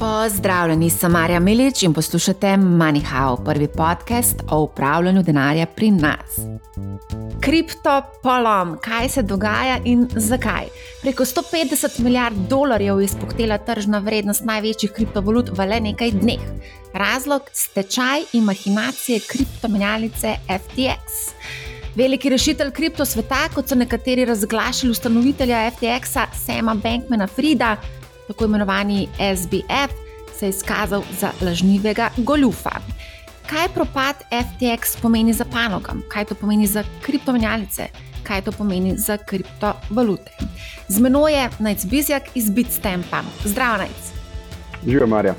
Pozdravljeni, sem Marja Milič in poslušate MoneyHow, prvi podcast o upravljanju denarja pri nas. Kriptopolom, kaj se dogaja in zakaj? Preko 150 milijard dolarjev je spoktela tržna vrednost največjih kriptovalut v le nekaj dneh. Razlog: stečaj in mahinacije kriptomenjalice FTX. Veliki rešitelj kriptosveta, kot so nekateri razglašali ustanovitelja FTX-a, Sema Bankmana Frida tako imenovani SBF, se je izkazal za lažnivega goljufa. Kaj propad FTX pomeni za panogo, kaj to pomeni za kriptomenjalice, kaj to pomeni za kriptovalute? Z menoj je Najc Bizjak iz Bitstampa. Zdravo, Najc. Živijo, Marja.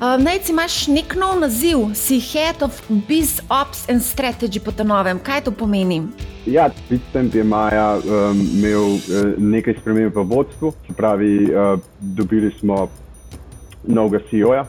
Uh, Najc imaš nek nov naziv, si Head of Biz Ops and Strategy po novem. Kaj to pomeni? Ja, Bitstamp je maja um, imel uh, nekaj sprememb v vodstvu, se pravi, uh, dobili smo novega CEO-ja.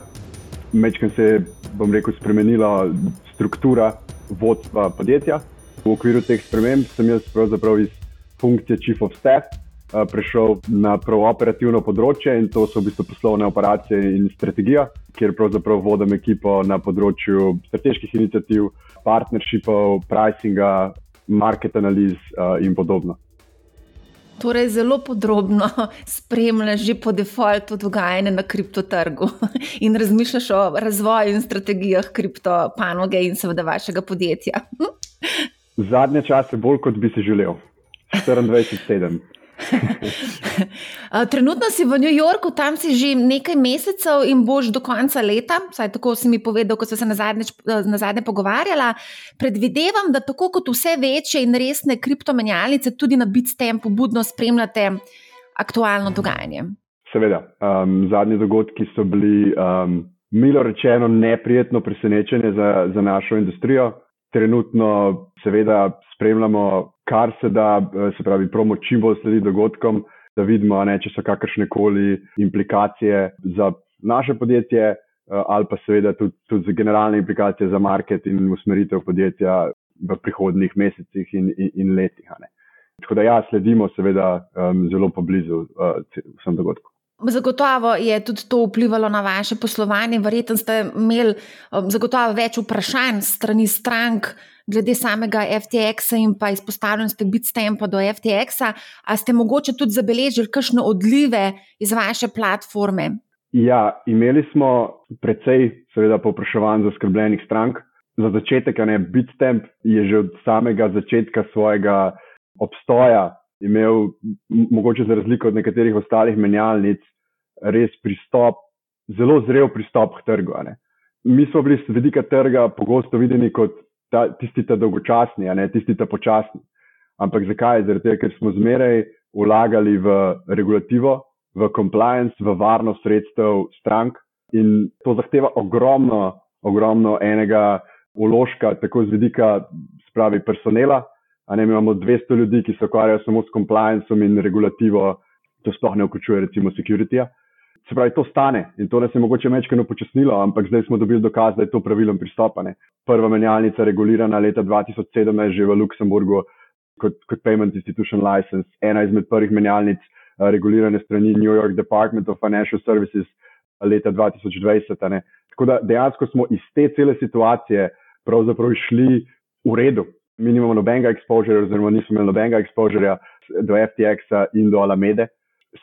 Mečkaj se je, bom rekel, spremenila struktura vodstva podjetja. V okviru teh sprememb sem jaz pravzaprav iz funkcije Chief of Staff prešel na prav operativno področje in to so v bistvu poslovne operacije in strategija, kjer pravzaprav vodim ekipo na področju strateških inicijativ, partnershipov, pricinga, market analiz uh, in podobno. Torej, zelo podrobno spremljaš že po defaultu dogajanje na kriptotrgu in razmišljaš o razvoju in strategijah kriptopanoge in seveda vašega podjetja. Zadnje čase bolj kot bi si želel. 24-7. Trenutno si v New Yorku, tam si že nekaj mesecev in boš do konca leta, vsaj tako si mi povedal, ko smo se na na zadnje pogovarjali. Predvidevam, da tako kot vse večje in resne kriptomenjalice, tudi na Bitstampu budno spremljate aktualno dogajanje. Seveda, um, zadnji dogodki so bili, um, milo rečeno, neprijetno presenečenje za, za našo industrijo. Trenutno, seveda, spremljamo kar se da, eh, se pravi, promo čim bolj sledi dogodkom, da vidimo, ne, če so kakršne koli implikacije za naše podjetje, eh, ali pa seveda tudi, tudi za generalne implikacije za market in usmeritev podjetja v prihodnih mesecih in, in, in letih. Tako da ja, sledimo seveda zelo poblizu uh, vsem dogodkom. Zagotovo je tudi to vplivalo na vaše poslovanje. Verjetno ste imeli um, zagotovo več vprašanj strani strank, glede samega FTX-a in pa izpostavljenosti Bitstampa do FTX-a. A ste mogoče tudi zabeležili kakšne odlive iz vaše platforme? Ja, imeli smo precej, seveda, povpraševanj zaskrbljenih strank. Za začetek, ne, Bitstamp je že od samega začetka svojega obstoja imel, mogoče za razliko od nekaterih ostalih menjalnic, res pristop, zelo zrel pristop k trgu. Mi smo bili z vidika trga pogosto videni kot ta, tisti ta dolgočasni, a ne tisti ta počasni. Ampak zakaj? Zaradi tega, ker smo zmeraj vlagali v regulativo, v compliance, v varnost sredstev strank in to zahteva ogromno, ogromno enega uložka, tako z vidika spravi personela. A ne imamo 200 ljudi, ki se ukvarjajo samo s compliancem in regulativo, to sploh ne vključuje recimo security-ja se pravi, to stane in to nas je mogoče mečkano počasnilo, ampak zdaj smo dobili dokaz, da je to pravilen pristopanje. Prva menjalnica regulirana leta 2017 že v Luksemburgu kot, kot Payment Institution License, ena izmed prvih menjalnic uh, regulirane strani New York Department of Financial Services leta 2020. Tako da dejansko smo iz te cele situacije pravzaprav išli v redu. Mi nimamo nobenega exposurja, oziroma nismo imeli nobenega exposurja do FTX-a in do Alamede.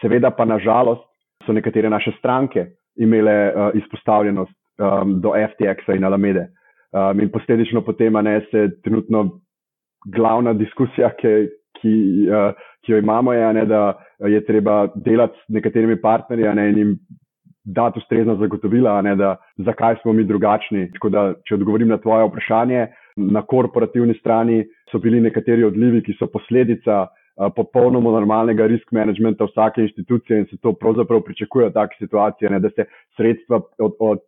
Seveda pa nažalost so nekatere naše stranke imele uh, izpostavljenost um, do FTX-a in Alamede. Um, in posledično potem ne, se trenutno glavna diskusija, ki, ki, uh, ki jo imamo, je, ne, da je treba delati s nekaterimi partnerji ne, in jim dati ustrezna zagotovila, ne, da, zakaj smo mi drugačni. Tako da, če odgovorim na tvoje vprašanje, na korporativni strani so bili nekateri odlivi, ki so posledica popolnoma normalnega risk managementa vsake institucije in se to pravzaprav pričakuje v takih situacijah, da se sredstva od, od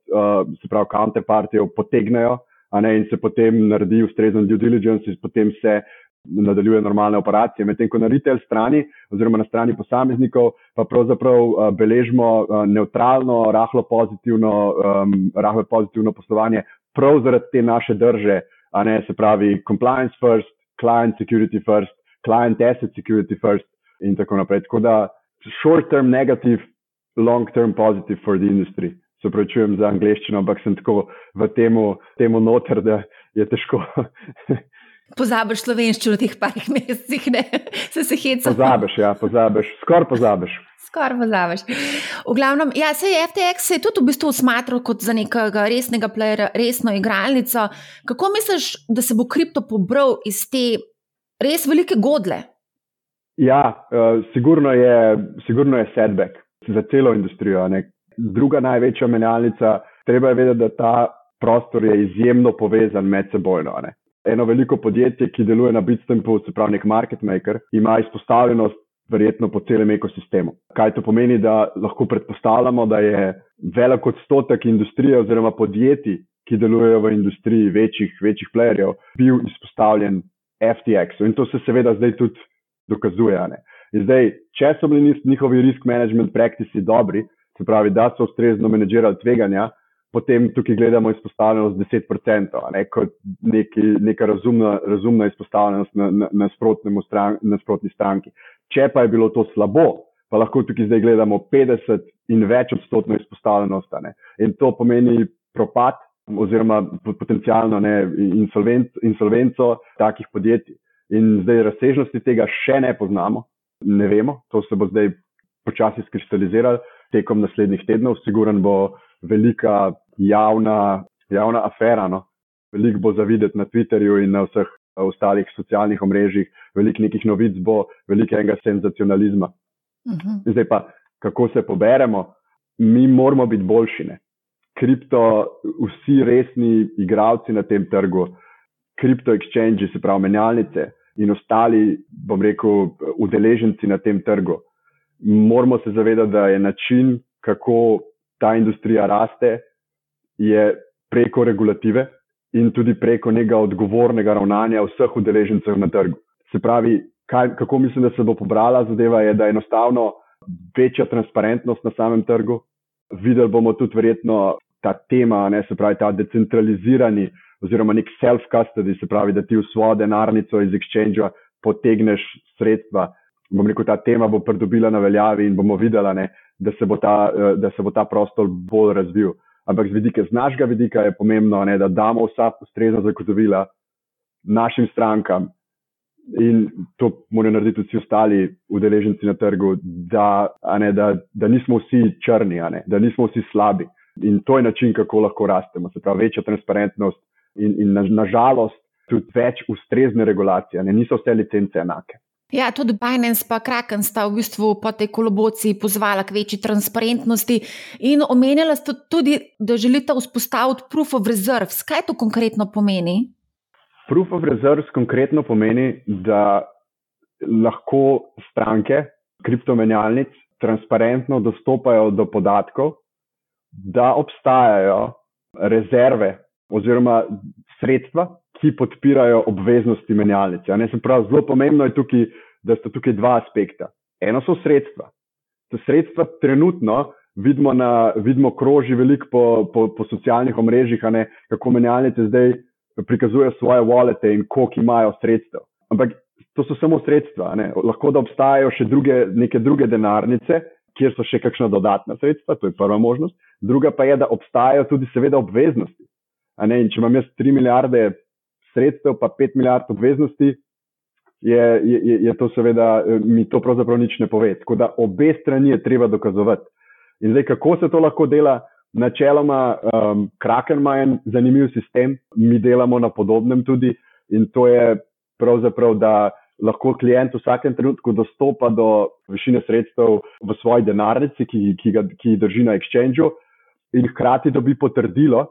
se pravi, counterpartijev potegnejo ne, in se potem naredi ustrezen due diligence in potem se nadaljuje normalne operacije. Medtem ko na retail strani oziroma na strani posameznikov pa pravzaprav beležimo neutralno, rahlo pozitivno, um, rahlo pozitivno poslovanje prav zaradi te naše drže, a ne se pravi compliance first, client security first, client asset security first in tako naprej. Tako da short term negative long-term positive for the industry. Se pravičujem za angliščino, ampak sem tako v temu, temu noter, da je težko. Pozabiš slovenščino v teh parih mesecih, ne? se se heca. Pozabiš, ja, pozabiš, skoraj pozabiš. Skoraj pozabiš. V glavnem, ja, se je FTX se je tudi v bistvu smatral kot za nekega resnega playera, resno igralnico. Kako misliš, da se bo kripto pobral iz te res velike godle? Ja, uh, sigurno, je, sigurno je setback za celo industrijo. Ne? Druga največja menjalnica, treba je vedeti, da ta prostor je izjemno povezan med seboj. Eno veliko podjetje, ki deluje na Bitstampu, se pravi nek market maker, ima izpostavljenost verjetno po celem ekosistemu. Kaj to pomeni, da lahko predpostavljamo, da je velik odstotek industrije oziroma podjetij, ki delujejo v industriji večjih, večjih playerjev, bil izpostavljen FTX-u. In to se seveda zdaj tudi dokazuje. Zdaj, če so bili njihovi risk management praktisi dobri, se pravi, da so ustrezno menedžirali tveganja, potem tukaj gledamo izpostavljenost 10%, ne, kot neki, neka razumna, razumna izpostavljenost na, na, na, stran, na sprotni stranki. Če pa je bilo to slabo, pa lahko tukaj zdaj gledamo 50 in več odstotno izpostavljenost. Ne. In to pomeni propad oziroma potencijalno ne, insolvenc, insolvenco takih podjetij. In zdaj razsežnosti tega še ne poznamo, ne vemo, to se bo zdaj počasi skristaliziralo tekom naslednjih tednov. Siguren bo velika javna, javna afera. No. Veliko bo zavideti na Twitterju in na vseh ostalih socialnih omrežjih, veliko nekih novic bo, veliko enega senzacionalizma. Uh mhm. -huh. Zdaj pa, kako se poberemo, mi moramo biti boljšine. Kripto, vsi resni igravci na tem trgu, kripto exchange, se pravi menjalnice, in ostali, bom rekel, udeleženci na tem trgu. Moramo se zavedati, da je način, kako ta industrija raste, je preko regulative in tudi preko nekega odgovornega ravnanja vseh udeležencev na trgu. Se pravi, kaj, kako mislim, da se bo pobrala zadeva, je, da je enostavno večja transparentnost na samem trgu. Videli bomo tudi verjetno ta tema, ne, se pravi ta decentralizirani oziroma nek self-custody, se pravi, da ti v svojo denarnico iz exchange potegneš sredstva. Bom rekel, ta tema bo pridobila na veljavi in bomo videli, ne, da, se ta, eh, da se bo ta prostor bolj razvil. Ampak z vidika, z našega vidika je pomembno, ne, da damo vsa ustrezna zagotovila našim strankam in to morajo narediti vsi ostali udeleženci na trgu, da, ne, da, da nismo vsi črni, ne, da nismo vsi slabi. In to je način, kako lahko rastemo. Se pravi, večja transparentnost, in, in nažalost na tudi več ustrezne regulacije, ne niso vse licence enake. Ja, tudi Binance pa Kraken sta v bistvu po tej kolobociji pozvala k večji transparentnosti in omenjala sta tudi, da želite vzpostaviti proof of reserves. Kaj to konkretno pomeni? Proof of reserves konkretno pomeni, da lahko stranke kriptomenjalnic transparentno dostopajo do podatkov, da obstajajo rezerve oziroma sredstva, ki podpirajo obveznosti menjalnice. Ne, pravi, zelo pomembno je tukaj, da sta tukaj dva aspekta. Eno so sredstva. Te sredstva trenutno vidimo, na, vidimo kroži veliko po, po, po socialnih omrežjih, ne, kako menjalnice zdaj prikazujejo svoje walete in koliko imajo sredstev. Ampak to so samo sredstva. Ne. Lahko da obstajajo še druge, neke druge denarnice, kjer so še kakšna dodatna sredstva, to je prva možnost. Druga pa je, da obstajajo tudi seveda obveznosti. Ne, če imam jaz 3 milijarde sredstev, pa 5 milijard obveznosti, je, je, je to seveda, mi to pravzaprav nič ne pove. Tako da obe strani je treba dokazovati. In zdaj, kako se to lahko dela? Načeloma, um, Kraken ima en zanimiv sistem, mi delamo na podobnem tudi, in to je pravzaprav, da lahko klient v vsakem trenutku dostopa do višine sredstev v svoji denarnici, ki, ki, ga, ki drži na exchangeu, in hkrati dobi potrdilo,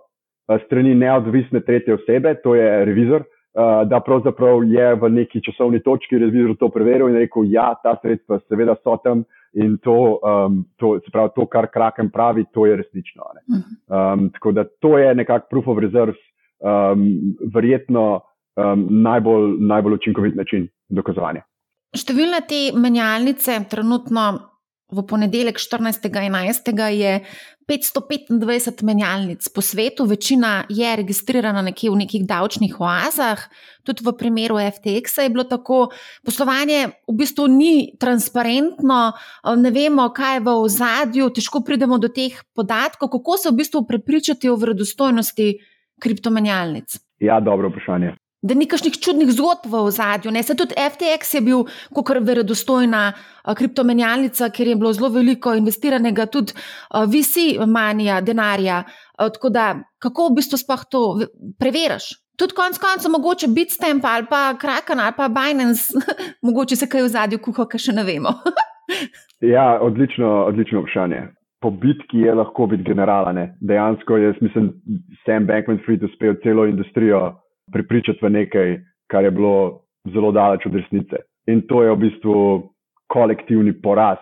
Eh, strani neodvisne tretje osebe, to je revizor, eh, da pravzaprav je v neki časovni točki revizor to preveril in rekel, ja, ta sredstva seveda so tam in to, um, to, pravi, to kar Kraken pravi, to je resnično. Um, tako da to je nekak proof of reserves, um, verjetno um, najbolj, najbolj učinkovit način dokazovanja. Številne te menjalnice trenutno v ponedeljek 14.11. je 525 menjalnic po svetu, večina je registrirana nekje v nekih davčnih oazah, tudi v primeru FTX je bilo tako. Poslovanje v bistvu ni transparentno, ne vemo, kaj je v ozadju, težko pridemo do teh podatkov. Kako se v bistvu prepričati o vredostojnosti kriptomenjalnic? Ja, dobro vprašanje da ni kakšnih čudnih zgodb v ozadju. Se tudi FTX je bil kot verodostojna kriptomenjalnica, ker je bilo zelo veliko investiranega, tudi visi manija denarja. Tako da, kako v bistvu sploh to preveriš? Tudi konec koncev, mogoče Bitstamp ali pa Kraken ali pa Binance, mogoče se kaj v zadju kuha, kar še ne vemo. ja, odlično, odlično vprašanje. Po bitki je lahko biti generalane. Dejansko je, mislim, Sam Bankman-Fried uspel celo industrijo pripričati v nekaj, kar je bilo zelo daleč od resnice. In to je v bistvu kolektivni poraz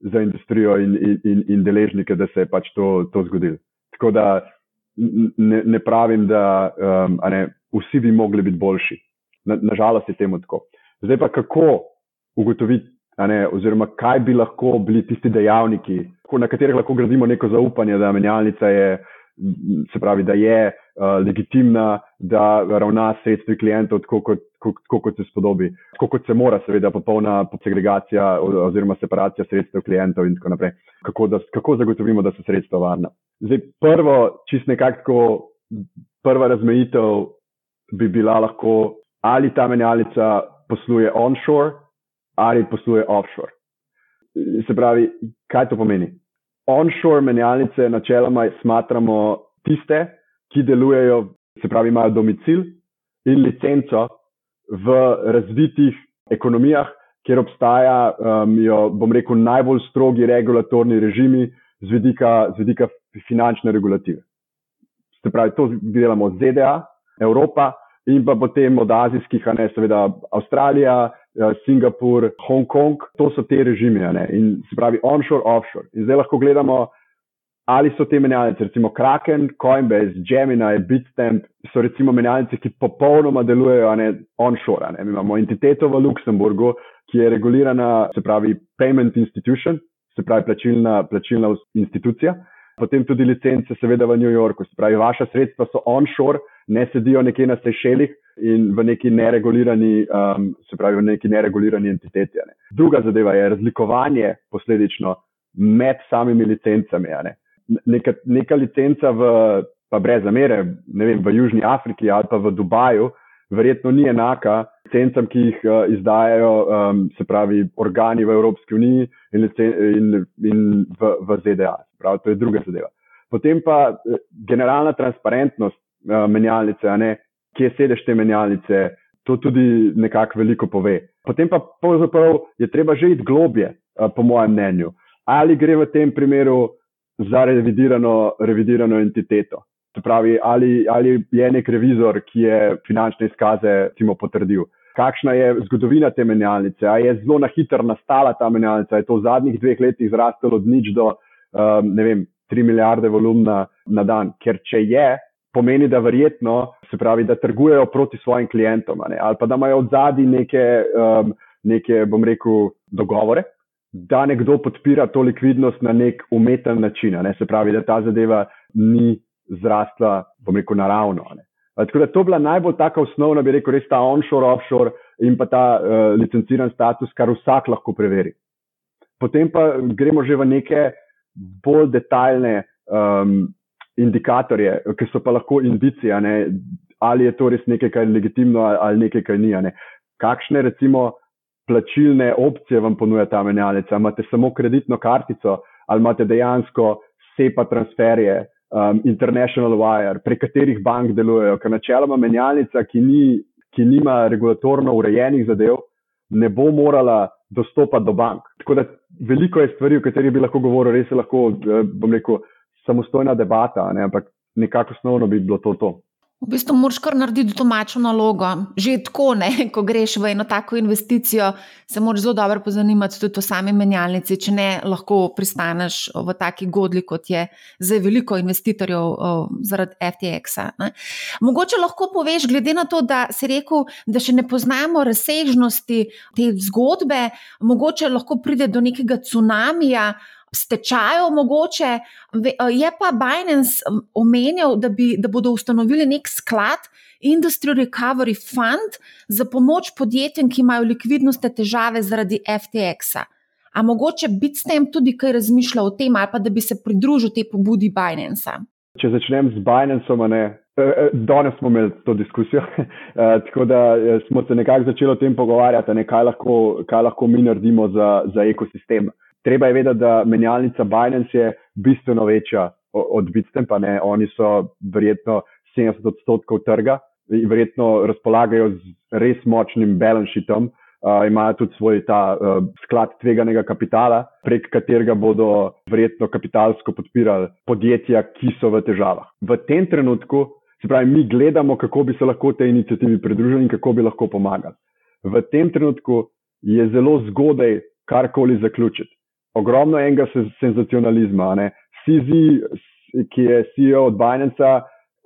za industrijo in, in, in deležnike, da se je pač to, to zgodilo. Tako da ne, ne pravim, da um, ne, vsi bi mogli biti boljši. Nažalost na je temu tako. Zdaj pa kako ugotoviti, ne, oziroma kaj bi lahko bili tisti dejavniki, na katerih lahko gradimo neko zaupanje, da menjalnica je se pravi, da je legitimna, da ravna sredstvi klientov tako, kot, tako, kot se spodobi, tako kot se mora, seveda, popolna segregacija oziroma separacija sredstev klientov in tako naprej. Kako, da, kako zagotovimo, da so sredstva varna? Zdaj, prvo, čist nekako, prva razmejitev bi bila lahko, ali ta menjalnica posluje onshore ali posluje offshore. Se pravi, kaj to pomeni? onshore menjalnice načeloma smatramo tiste, ki delujejo, se pravi, imajo domicil in licenco v razvitih ekonomijah, kjer obstajajo, um, bom rekel, najbolj strogi regulatorni režimi z vidika, z vidika finančne regulative. Se pravi, to delamo ZDA, Evropa in pa potem od azijskih, a ne seveda Avstralija, Ja, Singapur, Hongkong, to so te režimi, in se pravi onshore, offshore. In zdaj lahko gledamo, ali so te menjalnice, recimo Kraken, Coinbase, Gemini, Bitstamp, so recimo menjalnice, ki popolnoma delujejo ne, onshore. Ne. Mi imamo entiteto v Luksemburgu, ki je regulirana, se pravi payment institution, se pravi plačilna, plačilna institucija. Potem tudi licence, seveda v New Yorku. Se pravi, vaša sredstva so onshore, ne sedijo nekje na Seychellih, in v neki neregulirani, um, se pravi, v neki neregulirani entiteti. Ne. Druga zadeva je razlikovanje posledično med samimi licencami. Ne. Neka, neka licenca, v, pa brez zamere, ne vem, v Južni Afriki ali pa v Dubaju, verjetno ni enaka licencam, ki jih uh, izdajajo, um, se pravi, organi v Evropski uniji in, in, in v, v ZDA. Pravi, to je druga zadeva. Potem pa eh, generalna transparentnost uh, menjalnice, ne kje sedež te menjalnice, to tudi nekako veliko pove. Potem pa pravzaprav je treba že iti globje, eh, po mojem mnenju. Ali gre v tem primeru za revidirano, revidirano entiteto? To pravi, ali, ali je nek revizor, ki je finančne izkaze timo potrdil. Kakšna je zgodovina te menjalnice? Ali je zelo na hitro nastala ta menjalnica? Je to v zadnjih dveh letih zrastelo od nič do, um, vem, 3 milijarde volumna na dan? Ker če je, pomeni, da verjetno, se pravi, da trgujejo proti svojim klientom ali pa da imajo od zadaj neke, um, neke, bom rekel, dogovore, da nekdo podpira to likvidnost na nek umeten način. Ne? Se pravi, da ta zadeva ni zrastla, bom rekel, naravno. Ne? Tako da to bila najbolj taka osnovna, bi rekel, res ta onshore, offshore in pa ta uh, licenciran status, kar vsak lahko preveri. Potem pa gremo že v neke bolj detaljne um, indikatorje, ki so pa lahko indicije, ali je to res nekaj, kar je legitimno ali nekaj, kar ni. Ne? Kakšne recimo plačilne opcije vam ponuja ta menjalnica? Imate samo kreditno kartico ali imate dejansko SEPA transferje, um, International Wire, prek katerih bank delujejo, ker načeloma menjalnica, ki, ni, ki nima regulatorno urejenih zadev, ne bo morala dostopati do bank. Tako da veliko je stvari, o katerih bi lahko govoril, res je lahko, eh, bom rekel, samostojna debata, ne? ampak nekako osnovno bi bilo to. to. V bistvu moraš kar narediti domačo nalogo. Že tako, ne? ko greš v eno tako investicijo, se moraš zelo dobro pozanimati tudi o sami menjalnici, če ne lahko pristaneš v taki godli, kot je zdaj veliko investitorjev zaradi FTX-a. Mogoče lahko poveš, glede na to, da si rekel, da še ne poznamo razsežnosti te zgodbe, mogoče lahko pride do nekega tsunamija stečajev, mogoče. Je pa Binance omenjal, da, bi, da bodo ustanovili nek sklad, Industry Recovery Fund, za pomoč podjetjem, ki imajo likvidnostne težave zaradi FTX-a. A mogoče biti s tem tudi kaj razmišljal o tem, ali pa da bi se pridružil tej pobudi Binance-a? Če začnem z Binance-om, ne. E, e, danes smo imeli to diskusijo, tako da smo se nekako začeli o tem pogovarjati, ne, kaj, lahko, kaj lahko mi naredimo za, za ekosistem treba je vedeti, da menjalnica Binance je bistveno večja od Bitstamp, pa ne, oni so verjetno 70 odstotkov trga in verjetno razpolagajo z res močnim balance sheetom. Uh, imajo tudi svoj ta uh, sklad tveganega kapitala, prek katerega bodo verjetno kapitalsko podpirali podjetja, ki so v težavah. V tem trenutku, se pravi, mi gledamo, kako bi se lahko tej inicijativi pridružili in kako bi lahko pomagali. V tem trenutku je zelo zgodaj karkoli zaključiti ogromno enega senzacionalizma. Ne. CZ, ki je CEO od Binance,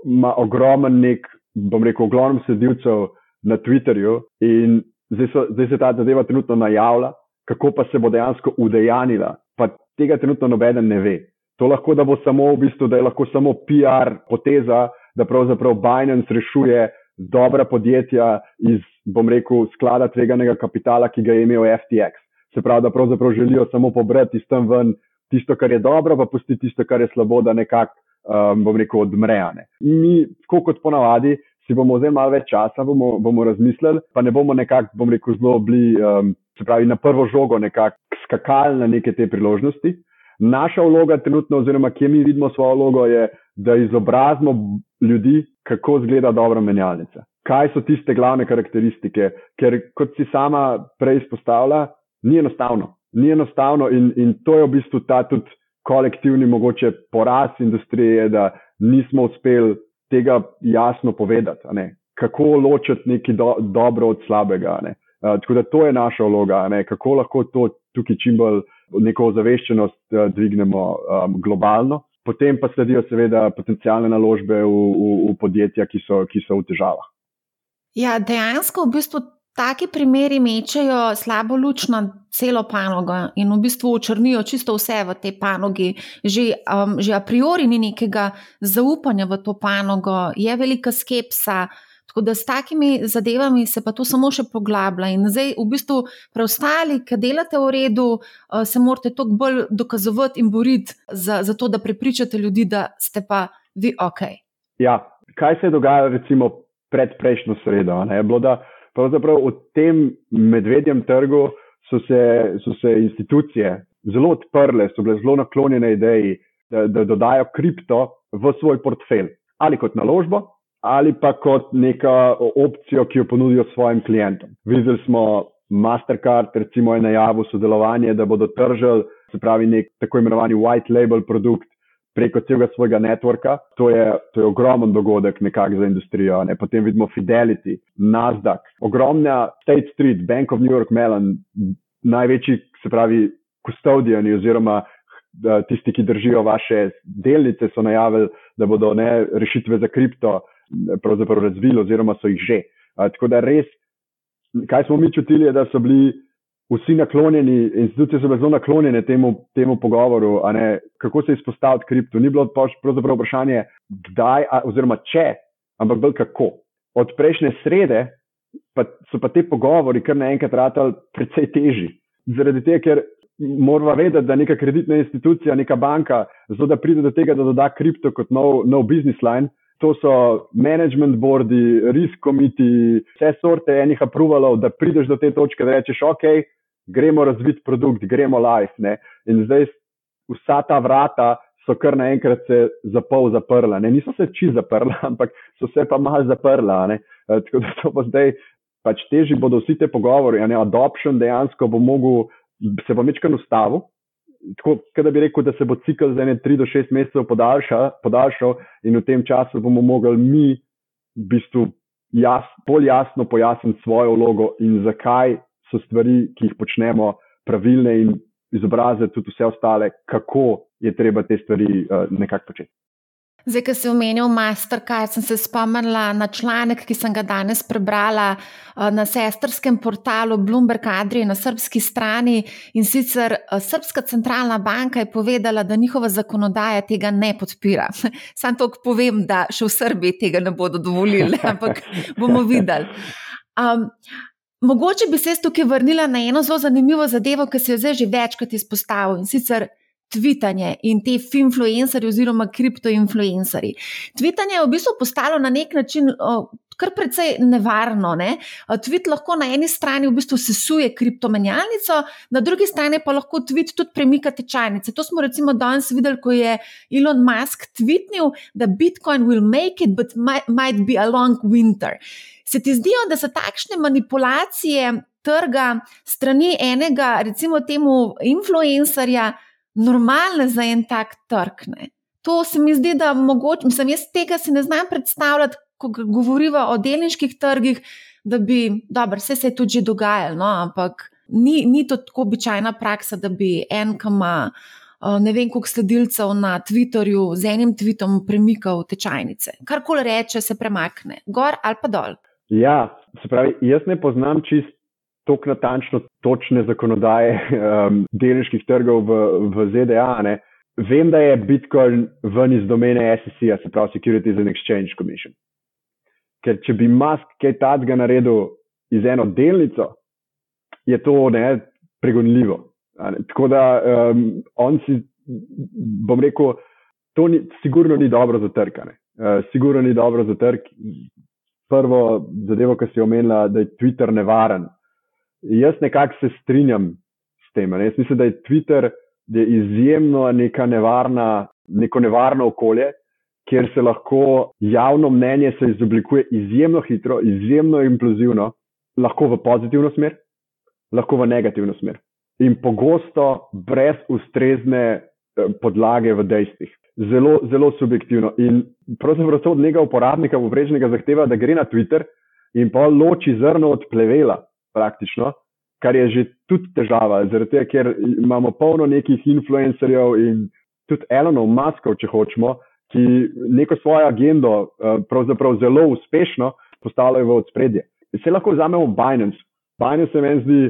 ima ogromen nek, bom rekel, ogromno sledilcev na Twitterju in zdaj, so, zdaj se ta zadeva trenutno najavlja, kako pa se bo dejansko udejanila. Pa tega trenutno noben ne ve. To lahko da bo samo v bistvu, da je lahko samo PR poteza, da pravzaprav Binance rešuje dobra podjetja iz, bom rekel, sklada tveganega kapitala, ki ga je imel FTX se pravi, da pravzaprav želijo samo pobrati iz tam ven tisto, kar je dobro, pa pustiti tisto, kar je slabo, da nekako, um, bom rekel, odmrejane. Mi, tako kot ponavadi, si bomo vzeli malo več časa, bomo, bomo razmislili, pa ne bomo nekako, bom rekel, zelo bili, um, se pravi, na prvo žogo nekako skakali na neke te priložnosti. Naša vloga trenutno, oziroma kje mi vidimo svojo vlogo, je, da izobrazimo ljudi, kako izgleda dobra menjalnica. Kaj so tiste glavne karakteristike? Ker, kot si sama prej izpostavila, ni enostavno. Ni enostavno in, in to je v bistvu ta tudi kolektivni mogoče poraz industrije, da nismo uspeli tega jasno povedati, kako ločiti nekaj do, dobro od slabega. Uh, tako da to je naša vloga, kako lahko to tukaj čim bolj neko ozaveščenost uh, dvignemo um, globalno. Potem pa sledijo seveda potencijalne naložbe v, v, v podjetja, ki so, ki so v težavah. Ja, dejansko v bistvu Taki primeri mečejo slabo luč na celo panogo in v bistvu očrnijo čisto vse v tej panogi. Že, um, že a priori ni nekega zaupanja v to panogo, je velika skepsa. Tako da s takimi zadevami se pa to samo še poglablja. In zdaj, v bistvu, preostali, ki delate v redu, uh, se morate toliko bolj dokazovati in boriti za, za to, da prepričate ljudi, da ste pa vi ok. Ja, kaj se je dogajalo, recimo, pred prejšnjo sredo? Je bilo, da pravzaprav v tem medvedjem trgu so se, so se institucije zelo odprle, so bile zelo naklonjene ideji, da, da dodajo kripto v svoj portfelj ali kot naložbo. Ali pa kot neka opcija, ki jo ponudijo svojim klientom. Videli smo Mastercard, recimo, je najavil sodelovanje, da bodo tržili, se pravi, nek tako imenovani white label produkt, preko celega svojega networka. To je, to je ogromen dogodek nekako za industrijo. Ne. Potem vidimo Fidelity, Nasdaq, ogromna State Street, Bank of New York Mellon, največji, se pravi, custodiani oziroma tisti, ki držijo vaše delnice, so najavili, da bodo ne, rešitve za kripto pravzaprav razvili oziroma so jih že. A, tako da res, kaj smo mi čutili, je, da so bili vsi naklonjeni, institucije so bile zelo naklonjene temu, temu pogovoru, kako se izpostaviti kripto. Ni bilo pravzaprav vprašanje, kdaj, a, oziroma če, ampak bolj kako. Od prejšnje srede pa so pa te pogovori kar naenkrat ratali precej težji. Zaradi tega, ker moramo vedeti, da neka kreditna institucija, neka banka, zato da pride do tega, da doda kripto kot nov, nov business line. To so management boardi, risk committee, vse sorte enih aprovalov, da prideš do te točke, da rečeš, ok, gremo razviti produkt, gremo live. Ne? In zdaj vsa ta vrata so kar naenkrat se za pol zaprla. Ne? Niso se čisto zaprla, ampak so se pa mal zaprla. Ne? E, tako da to bo zdaj pač težji bodo vsi te pogovori. Adoption dejansko bo mogel, se bo večkrat ustavil. Tako da bi rekel, da se bo cikl za ene 3 do 6 mesecev podaljšal, podaljšal in v tem času bomo mogli mi v bistvu jas, bolj jasno pojasniti svojo vlogo in zakaj so stvari, ki jih počnemo, pravilne in izobraziti tudi vse ostale, kako je treba te stvari uh, nekako početi. Zdaj, ko si omenil Mastercard, sem se spomnila na članek, ki sem ga danes prebrala uh, na sestrskem portalu Bloomberg Adrije na srpski strani. In sicer uh, Srpska centralna banka je povedala, da njihova zakonodaja tega ne podpira. Sam to povem, da še v Srbiji tega ne bodo dovolili, ampak bomo videli. Um, Mogoče bi se tukaj vrnila na eno zelo zanimivo zadevo, ki se je zdaj že večkrat izpostavil in sicer tvitanje in te finfluencerji oziroma kriptoinfluencerji. Tvitanje je v bistvu postalo na nek način. Kar precej nevarno. Ne? Tweet lahko na eni strani v bistvu sesuje kriptomenjalnico, na drugi strani pa lahko tweet tudi premika tečajnice. To smo recimo danes videli, ko je Elon Musk tweetnil, da Bitcoin will make it, but might, might be a long winter. Se ti zdijo, da so takšne manipulacije trga strani enega, recimo temu influencerja, normalne za en tak trg? Ne? To se mi zdi, da mogoče, mislim, jaz tega si ne znam predstavljati, ko govorimo o delniških trgih, da bi, dobro, vse se je tudi že dogajalo, no, ampak ni, ni to tako običajna praksa, da bi en, ki ima ne vem, koliko sledilcev na Twitterju z enim tvitom premikal tečajnice. Karkoli reče, se premakne, gor ali pa dol. Ja, se pravi, jaz ne poznam čist tako natančno točne zakonodaje um, delniških trgov v, v ZDA. Ne. Vem, da je Bitcoin ven iz domene SEC, se pravi Securities and Exchange Commission. Ker če bi Musk kaj takega naredil iz eno delnico, je to ne, pregonljivo. Ne. Tako da um, on si, bom rekel, to ni, sigurno ni dobro za trg. Uh, sigurno ni dobro za trg, prvo zadevo, ki si omenila, da je Twitter nevaren. Jaz nekako se strinjam s tem. Ne? Jaz mislim, da je Twitter da je izjemno neka nevarna, neko nevarno okolje, kjer se lahko javno mnenje se izoblikuje izjemno hitro, izjemno implozivno, lahko v pozitivno smer, lahko v negativno smer. In pogosto brez ustrezne eh, podlage v dejstvih zelo, zelo subjektivno. In pravzaprav to od njega uporabnika povprečnega zahteva, da gre na Twitter in pa loči zrno od plevela, praktično, kar je že tudi težava, zaradi tega, ker imamo polno nekih influencerjev in tudi Elonov maskov, če hočemo, ki neko svojo agendo eh, pravzaprav zelo uspešno postavljajo v odspredje. Se lahko vzamemo Binance. Binance se meni zdi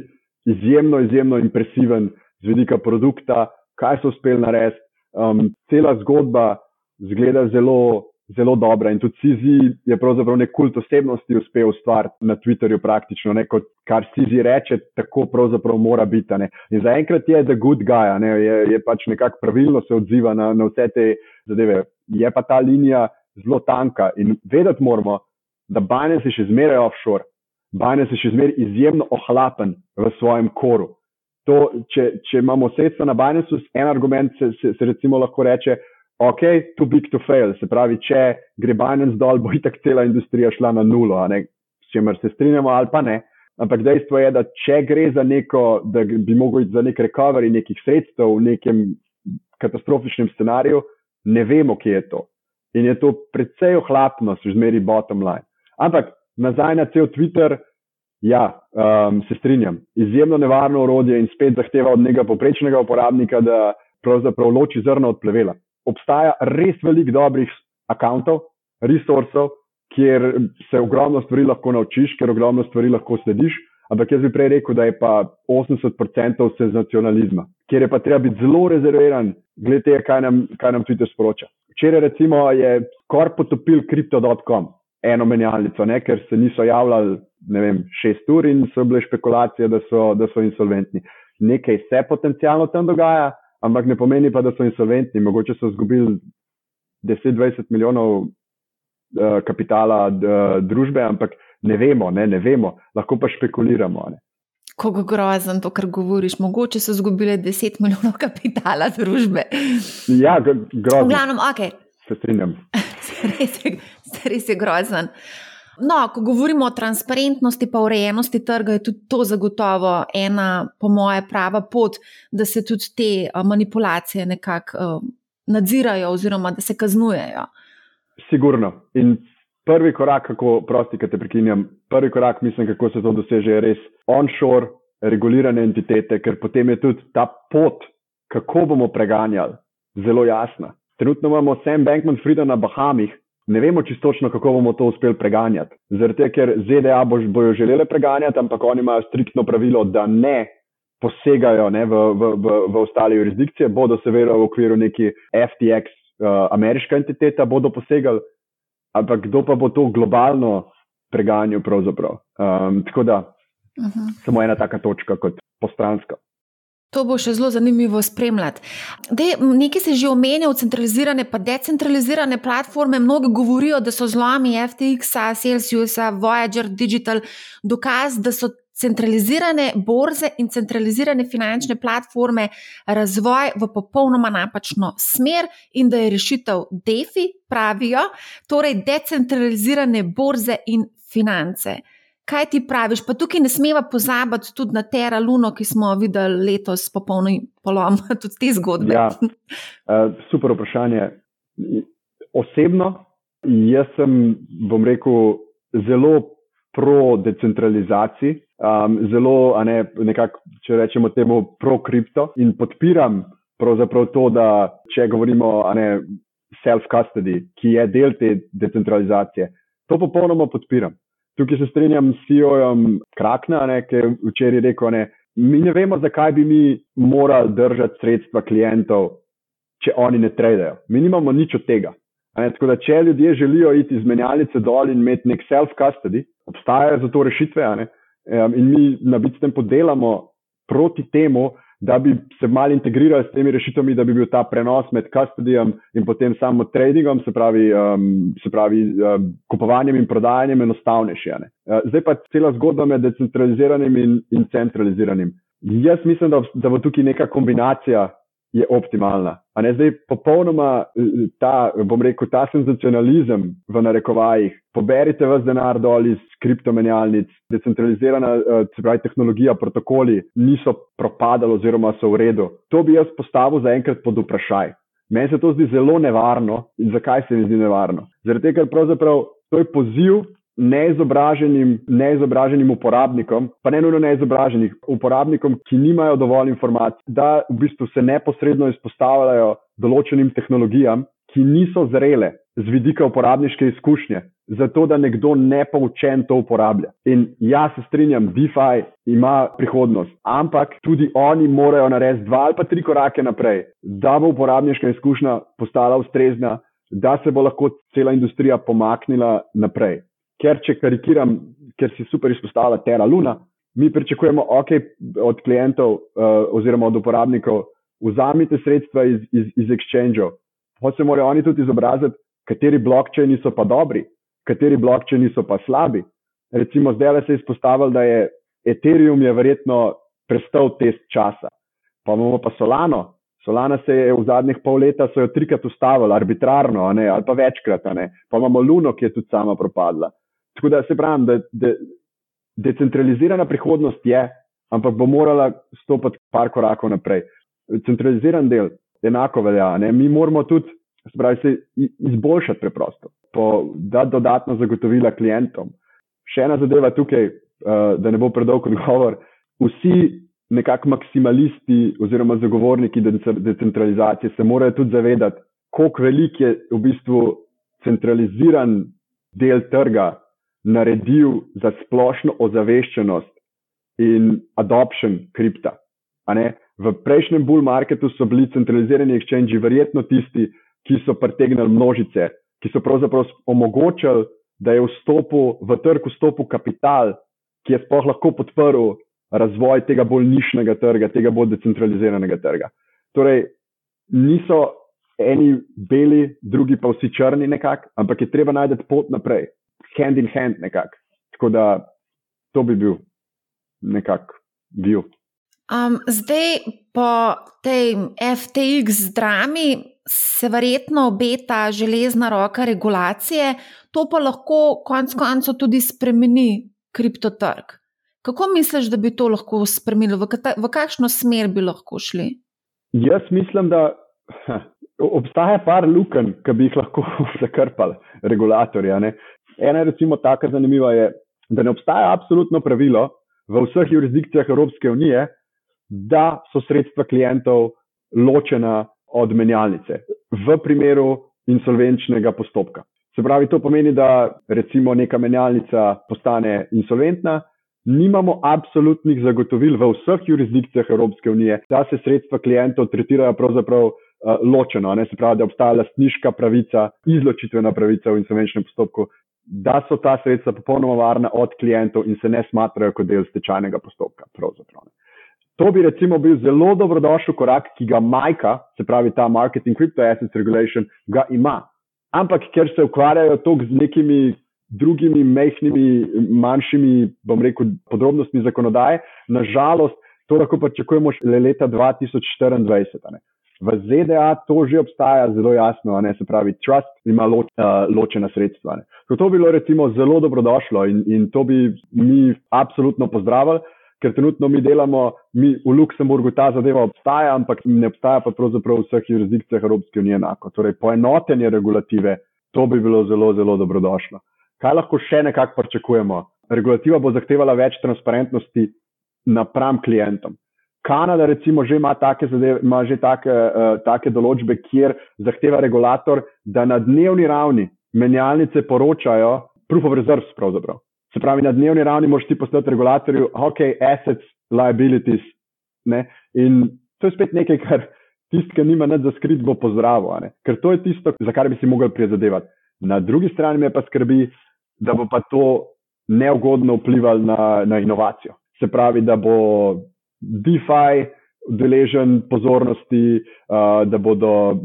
izjemno, izjemno impresiven z vidika produkta, kaj so uspeli narediti um, cela zgodba zgleda zelo, zelo dobra. In tudi Cizi je pravzaprav nek kult osebnosti uspel ustvariti na Twitterju, praktično, ne, kot kar Cizi reče, tako pravzaprav mora biti. Ne. In zaenkrat je The Good Guy, ne, je, je pač nekako pravilno se odziva na, na vse te zadeve. Je pa ta linija zelo tanka in vedeti moramo, da Binance je še zmeraj offshore. Binance je še zmeraj izjemno ohlapen v svojem koru to, če, če imamo sredstva na Binance, en argument se, se, se recimo lahko reče, ok, too big to fail. Se pravi, če gre Binance dol, bo itak cela industrija šla na nulo, s čimer se strinjamo ali pa ne. Ampak dejstvo je, da če gre za neko, da bi mogel iti za nek recovery nekih sredstev v nekem katastrofičnem scenariju, ne vemo, kje je to. In je to precej ohlapno, se zmeri bottom line. Ampak nazaj na cel Twitter, Ja, um, se strinjam. Izjemno nevarno orodje in spet zahteva od njega poprečnega uporabnika, da pravzaprav loči zrno od plevela. Obstaja res veliko dobrih računov, resursov, kjer se ogromno stvari lahko naučiš, ker ogromno stvari lahko slediš. Ampak jaz bi prej rekel, da je pa 80% senzacionalizma, kjer je pa treba biti zelo rezerviran, glede tega, kaj nam, kaj nam Twitter sporoča. Včeraj, recimo, je skoraj potopil crypto.com eno menjalnico, ne, ker se niso javljali, ne vem, šest ur in so bile špekulacije, da so, da so insolventni. Nekaj se potencialno tam dogaja, ampak ne pomeni pa, da so insolventni. Mogoče so izgubili 10-20 milijonov uh, kapitala uh, družbe, ampak ne vemo, ne, ne vemo, lahko pa špekuliramo. Ne. Kako grozen to, kar govoriš, mogoče so izgubili 10 milijonov kapitala družbe. Ja, grozno. V glavnem, ok. Se strinjam. res, je, res je grozen. No, ko govorimo o transparentnosti in urejenosti trga, je tudi to zagotovo ena, po moje, prava pot, da se tudi te manipulacije nekako uh, nadzirajo, oziroma da se kaznujejo. Sigurno. In prvi korak, kako, prosti, ki te prekinjam, prvi korak, mislim, kako se to doseže, je res onshore, regulirane entitete, ker potem je tudi ta pot, kako bomo preganjali, zelo jasna. Trenutno imamo Sam Bankman Frida na Bahamih, ne vemo čistočno, kako bomo to uspeli preganjati. Zato, ker ZDA bojo želeli preganjati, ampak oni imajo striktno pravilo, da ne posegajo ne, v, v, v, v ostale jurisdikcije, bodo seveda v okviru neki FTX, uh, ameriška entiteta, bodo posegali, ampak kdo pa bo to globalno preganjal pravzaprav. Um, tako da, uh mhm. -huh. samo ena taka točka kot postranska. To bo še zelo zanimivo spremljati. Nekaj se že omenja, centralizirane pa decentralizirane platforme. Mnogi govorijo, da so zlomi FTX, Celsius, Voyager, Digital dokaz, da so centralizirane borze in centralizirane finančne platforme razvoj v popolnoma napačno smer in da je rešitev DeFi, pravijo, torej decentralizirane borze in finance. Kaj ti praviš? Pa tukaj ne smemo pozabiti tudi na Terra Luno, ki smo videli letos popolni polom tudi te zgodbe. Ja, uh, super vprašanje. Osebno, jaz sem, bom rekel, zelo pro decentralizaciji, um, zelo, ne, nekako, če rečemo temu, pro kripto in podpiram pravzaprav to, da če govorimo o self-custody, ki je del te decentralizacije, to popolnoma podpiram. Tukaj se strinjam s CEO-jem Krakna, ne, ki je včeraj rekel, ne, mi ne vemo, zakaj bi mi morali držati sredstva klientov, če oni ne tradejo. Mi nimamo nič od tega. Ne, tako da, če ljudje želijo iti iz menjalnice dol in imeti nek self-custody, obstajajo za to rešitve ne, in mi na bitstem podelamo proti temu, da bi se malo integrirali s temi rešitvami, da bi bil ta prenos med custodijem in potem samo tradingom, se pravi, um, se pravi um, kupovanjem in prodajanjem, enostavnejši. Uh, zdaj pa cela zgodba med decentraliziranim in, in centraliziranim. Jaz mislim, da, da bo tukaj neka kombinacija je optimalna. A ne zdaj popolnoma eh, ta, bom rekel, ta senzacionalizem v narekovajih. Poberite vas denar dol iz kriptomenjalnic, decentralizirana, eh, se pravi, tehnologija, protokoli niso propadali oziroma so v redu. To bi jaz postavil zaenkrat pod vprašaj. Meni se to zdi zelo nevarno. In zakaj se mi zdi nevarno? Zaradi tega, ker pravzaprav to je poziv neizobraženim, neizobraženim uporabnikom, pa ne nujno neizobraženim uporabnikom, ki nimajo dovolj informacij, da v bistvu se neposredno izpostavljajo določenim tehnologijam, ki niso zrele z vidika uporabniške izkušnje, zato da nekdo nepoučen to uporablja. In jaz se strinjam, DeFi ima prihodnost, ampak tudi oni morajo narediti dva ali pa tri korake naprej, da bo uporabniška izkušnja postala ustrezna. Da se bo lahko cela industrija pomaknila naprej ker če karikiram, ker si super izpostavlja Terra Luna, mi pričakujemo ok od klientov uh, oziroma od uporabnikov, vzamite sredstva iz, iz, iz exchangeov. Pa se morajo oni tudi izobraziti, kateri blokčini so pa dobri, kateri blokčini so pa slabi. Recimo, zdaj se je izpostavil, da je Ethereum je verjetno prestal test časa. Pa imamo pa Solano. Solana se je v zadnjih pol leta trikrat ustavila, arbitrarno, ali pa večkrat. Pa imamo Luno, ki je tudi sama propadla. Tako da se pravim, da, da decentralizirana prihodnost je, ampak bo morala stopiti par korakov naprej. Centraliziran del enako velja. Ne? Mi moramo tudi pravi, se izboljšati preprosto, dati dodatno zagotovila klientom. Še ena zadeva tukaj, uh, da ne bo predolg odgovor. Vsi nekako maksimalisti oziroma zagovorniki decentralizacije se morajo tudi zavedati, koliko velik je v bistvu centraliziran del trga naredil za splošno ozaveščenost in adoption kripta. V prejšnjem bull marketu so bili centralizirani exchange verjetno tisti, ki so pritegnili množice, ki so pravzaprav omogočili, da je vstopil v trg vstopil kapital, ki je sploh lahko podprl razvoj tega bolj nišnega trga, tega bolj decentraliziranega trga. Torej, niso eni beli, drugi pa vsi črni nekako, ampak je treba najti pot naprej hand in hand nekako. Tako da to bi bil nekako bil. Um, zdaj, po tej FTX drami, se verjetno obeta železna roka regulacije, to pa lahko konec koncev tudi spremeni kriptotrg. Kako misliš, da bi to lahko spremenilo, v, v kakšno smer bi lahko šli? Jaz mislim, da ha, obstaja par luken, ki bi jih lahko zakrpali, regulatorja. Ena je recimo taka zanimiva, je, da ne obstaja absolutno pravilo v vseh jurisdikcijah Evropske unije, da so sredstva klientov ločena od menjalnice v primeru insolvenčnega postopka. Se pravi, to pomeni, da recimo neka menjalnica postane insolventna, nimamo absolutnih zagotovil v vseh jurisdikcijah Evropske unije, da se sredstva klientov tretirajo pravzaprav uh, ločeno, ne? se pravi, da obstaja lastniška pravica, izločitvena pravica v insolvenčnem postopku, da so ta sredstva popolnoma varna od klientov in se ne smatrajo kot del stečajnega postopka. To bi recimo bil zelo dobrodošel korak, ki ga majka, se pravi ta Marketing Crypto Assets Regulation, ga ima. Ampak ker se ukvarjajo toliko z nekimi drugimi mehkimi, manjšimi, bom rekel, podrobnostmi zakonodaje, nažalost, to lahko pričakujemo šele leta 2024. V ZDA to že obstaja zelo jasno, ne? se pravi, trust ima loč, uh, ločena sredstva. To bi bilo recimo zelo dobrodošlo in, in to bi mi absolutno pozdravili, ker trenutno mi delamo, mi v Luksemburgu ta zadeva obstaja, ampak ne obstaja pa pravzaprav v vseh jurisdikcijah Evropske unije enako. Torej, poenotenje regulative, to bi bilo zelo, zelo dobrodošlo. Kaj lahko še nekako pričakujemo? Regulativa bo zahtevala več transparentnosti napram klientom. Kanada, recimo, že ima take, zadeve, ima že take, uh, take določbe, kjer zahteva regulator, da na dnevni ravni menjalnice poročajo proof of reserves. Pravzaprav. Se pravi, na dnevni ravni moš ti postati regulatorju, ok, assets, liabilities. Ne? In to je spet nekaj, kar tisti, ki nima nad za skrit, bo pozdravil, ker to je tisto, za kar bi si mogli prizadevati. Na drugi strani me pa skrbi, da bo pa to neugodno vplivalo na, na inovacijo. Se pravi, da bo DeFi deležen pozornosti, uh, da bodo,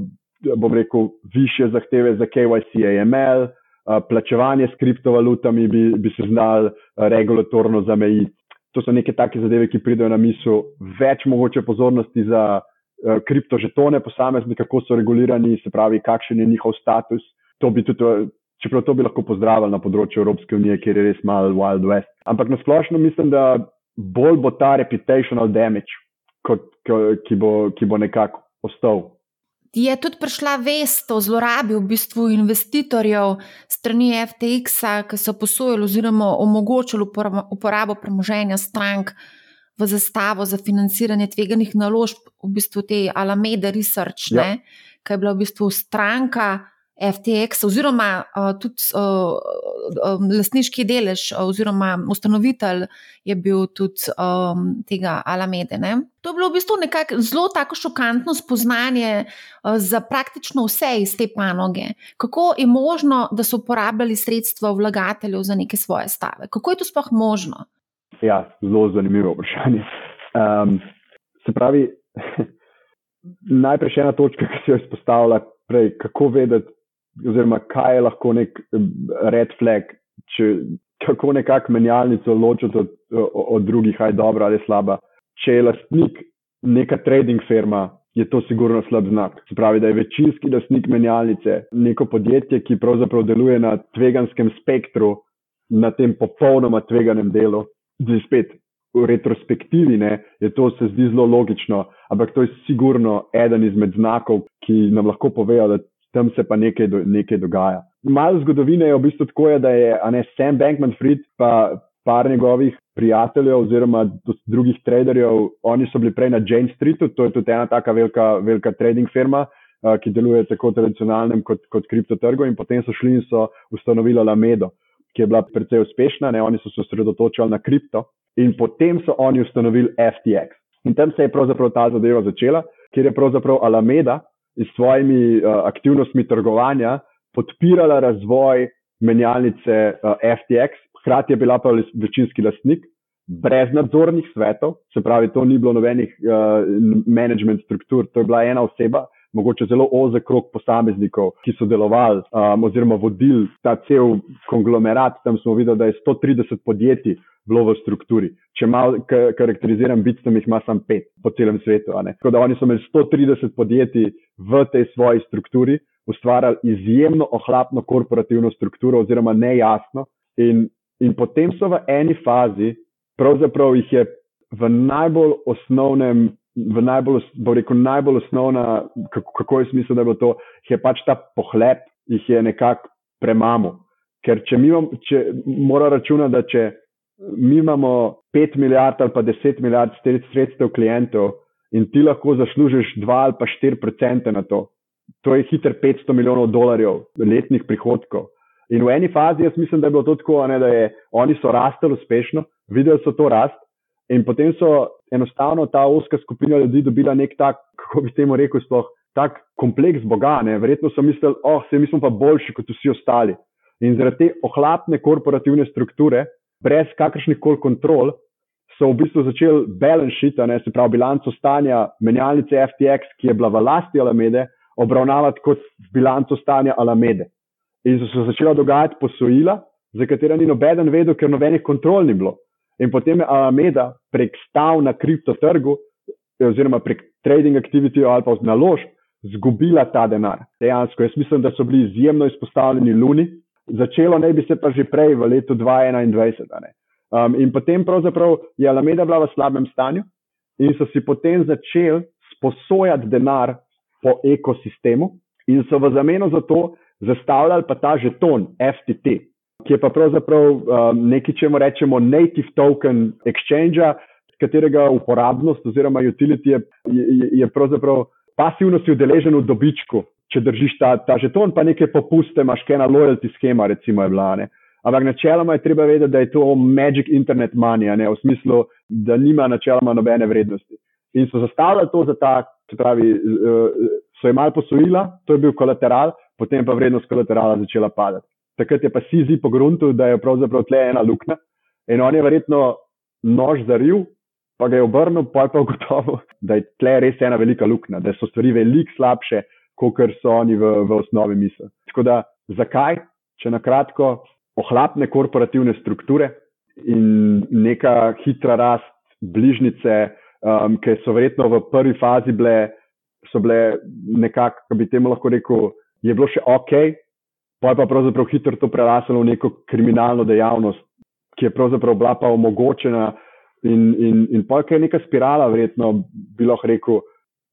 bom rekel, više zahteve za KYC, AML, uh, plačevanje s kriptovalutami bi, bi se znal regulatorno zamejiti. To so neke take zadeve, ki pridejo na misel, več mogoče pozornosti za uh, kriptožetone posameznika, kako so regulirani, se pravi, kakšen je njihov status. To bi tudi čeprav to bi lahko pozdravili na področju Evropske unije, kjer je res malo Wild West. Ampak na splošno mislim, da bolj bo ta reputational damage, kot, ki, bo, ki bo nekako ostal. Je tudi prišla vest o zlorabi v bistvu investitorjev strani FTX, ki so posojali oziroma omogočili uporabo premoženja strank v zastavo za financiranje tveganih naložb, v bistvu te Alameda Research, ja. ki je bila v bistvu stranka. FTX, oziroma uh, tudi uh, um, lastniški delež, uh, oziroma ustanovitelj je bil tudi um, tega Alamede. Ne? To je bilo v bistvu nekako zelo tako šokantno spoznanje uh, za praktično vse iz te panoge. Kako je možno, da so uporabljali sredstva vlagateljev za neke svoje stave? Kako je to sploh možno? Ja, zelo zanimivo vprašanje. Um, se pravi, najprej ena točka, ki si jo izpostavila prej, kako vedeti oziroma kaj je lahko nek red flag, če kako nekako menjalnico ločiti od, od drugih, aj dobra ali slaba. Če je lastnik neka trading firma, je to sigurno slab znak. Se pravi, da je večinski lastnik menjalnice neko podjetje, ki pravzaprav deluje na tveganskem spektru, na tem popolnoma tveganem delu. Zdaj spet. V retrospektivi ne, je to se zdi zelo logično, ampak to je sigurno eden izmed znakov, ki nam lahko povejo, da tam se pa nekaj, do, nekaj dogaja. Malo zgodovine je v bistvu tako, da je ne, Sam Bankman Fried pa par njegovih prijateljev oziroma drugih traderjev, oni so bili prej na Jane Streetu, to je tudi ena taka velika, velika trading firma, ki deluje tako tradicionalnem kot, kot kriptotrgu in potem so šli in so ustanovili Alamedo, ki je bila precej uspešna, ne, oni so se osredotočali na kripto in potem so oni ustanovili FTX. In tam se je pravzaprav ta zadeva začela, kjer je pravzaprav Alameda s svojimi uh, aktivnostmi trgovanja podpirala razvoj menjalnice uh, FTX, hkrati je bila pa večinski lastnik, brez nadzornih svetov, se pravi, to ni bilo nobenih uh, management struktur, to je bila ena oseba. Mogoče zelo ozek krok posameznikov, ki so delovali um, oziroma vodili ta cel konglomerat. Tam smo videli, da je 130 podjetij bilo v strukturi. Če malo karakteriziram, Bitcoin jih ima samo pet po celem svetu. Tako da oni so imeli 130 podjetij v tej svoji strukturi, ustvarjali izjemno ohlapno korporativno strukturo, oziroma nejasno. In, in potem so v eni fazi, pravzaprav jih je v najbolj osnovnem. V najbolj, bo rekel, najbolj osnovna, kako, kako je smisel, da bo to, je pač ta pohlep, jih je nekako premamo Ker če mi imamo, če mora računati, da če mi imamo 5 milijard ali pa 10 milijard sredstev klientov in ti lahko zaslužiš 2 ali pa 4 procente na to, to je hiter 500 milijonov dolarjev letnih prihodkov. In v eni fazi jaz mislim, da je bilo to tako, ne, da je, oni so rastli uspešno, videli so to rast in potem so enostavno ta oska skupina ljudi dobila nek tak, kako bi temu rekel, sploh tak kompleks Boga. Ne. Verjetno so mislili, oh, se mi smo pa boljši kot vsi ostali. In zaradi te ohlapne korporativne strukture, brez kakršnih koli kontrol, so v bistvu začeli balance sheet, ne, se pravi bilanco stanja menjalnice FTX, ki je bila v lasti Alamede, obravnavati kot bilanco stanja Alamede. In so se začela dogajati posojila, za katera ni noben vedel, ker nobenih kontrol ni bilo. In potem je Alameda prek stav na kriptotrgu, oziroma prek trading activity ali pa naložb, zgubila ta denar. Dejansko, jaz mislim, da so bili izjemno izpostavljeni luni, začelo naj bi se pa že prej, v letu 2021. Um, in potem pravzaprav je Alameda bila v slabem stanju in so si potem začeli sposojati denar po ekosistemu in so v zameno za to zastavljali pa ta žeton FTT, ki je pa pravzaprav um, nekaj, čemu rečemo native token exchange, katerega uporabnost oziroma utility je, je, je pravzaprav pasivno si udeležen v dobičku, če držiš ta, ta žeton, pa nekaj popuste, imaš kaj na loyalty schema, recimo, je vlane. Ampak načeloma je treba vedeti, da je to magic internet money, ne, v smislu, da nima načeloma nobene vrednosti. In so zastavljali to za ta, se pravi, so imeli posojila, to je bil kolateral, potem pa vrednost kolaterala začela padati. Takrat je pa Sizi pogruntil, da je pravzaprav tle ena luknja in on je verjetno nož zaril, pa ga je obrnil, pa je pa ugotovil, da je tle res ena velika luknja, da so stvari veliko slabše, kot so oni v, v osnovi misli. Tako da, zakaj, če na kratko, ohlapne korporativne strukture in neka hitra rast, bližnjice, um, ki so verjetno v prvi fazi bile, so bile nekako, kako bi temu lahko rekel, je bilo še ok, pa je pa pravzaprav hitro to preraslo v neko kriminalno dejavnost, ki je pravzaprav bila pa omogočena. In, in, in pa je neka spirala, verjetno bi lahko rekel,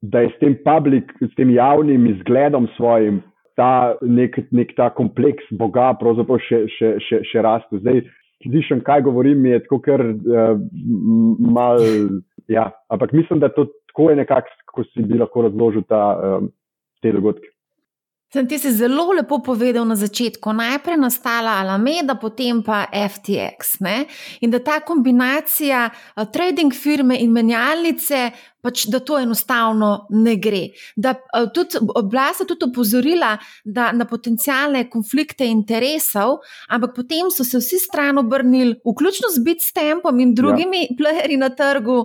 da je s tem public, s tem javnim izgledom svojim, ta nek, nek ta kompleks Boga pravzaprav še, še, še, še raste. Zdaj, slišim, kaj govorim, je tako, ker uh, mal, ja, ampak mislim, da to tako je nekako, kako si bi lahko razložil ta, um, te dogodke. Sem ti si zelo lepo povedal na začetku, najprej nastala Alameda, potem pa FTX. Ne? In da ta kombinacija uh, trading firme in menjalnice, pač da to enostavno ne gre. Da uh, tudi oblast je tudi opozorila na potencijalne konflikte interesov, ampak potem so se vsi stran obrnili, vključno z Bitstampom in drugimi ja. playerji na trgu.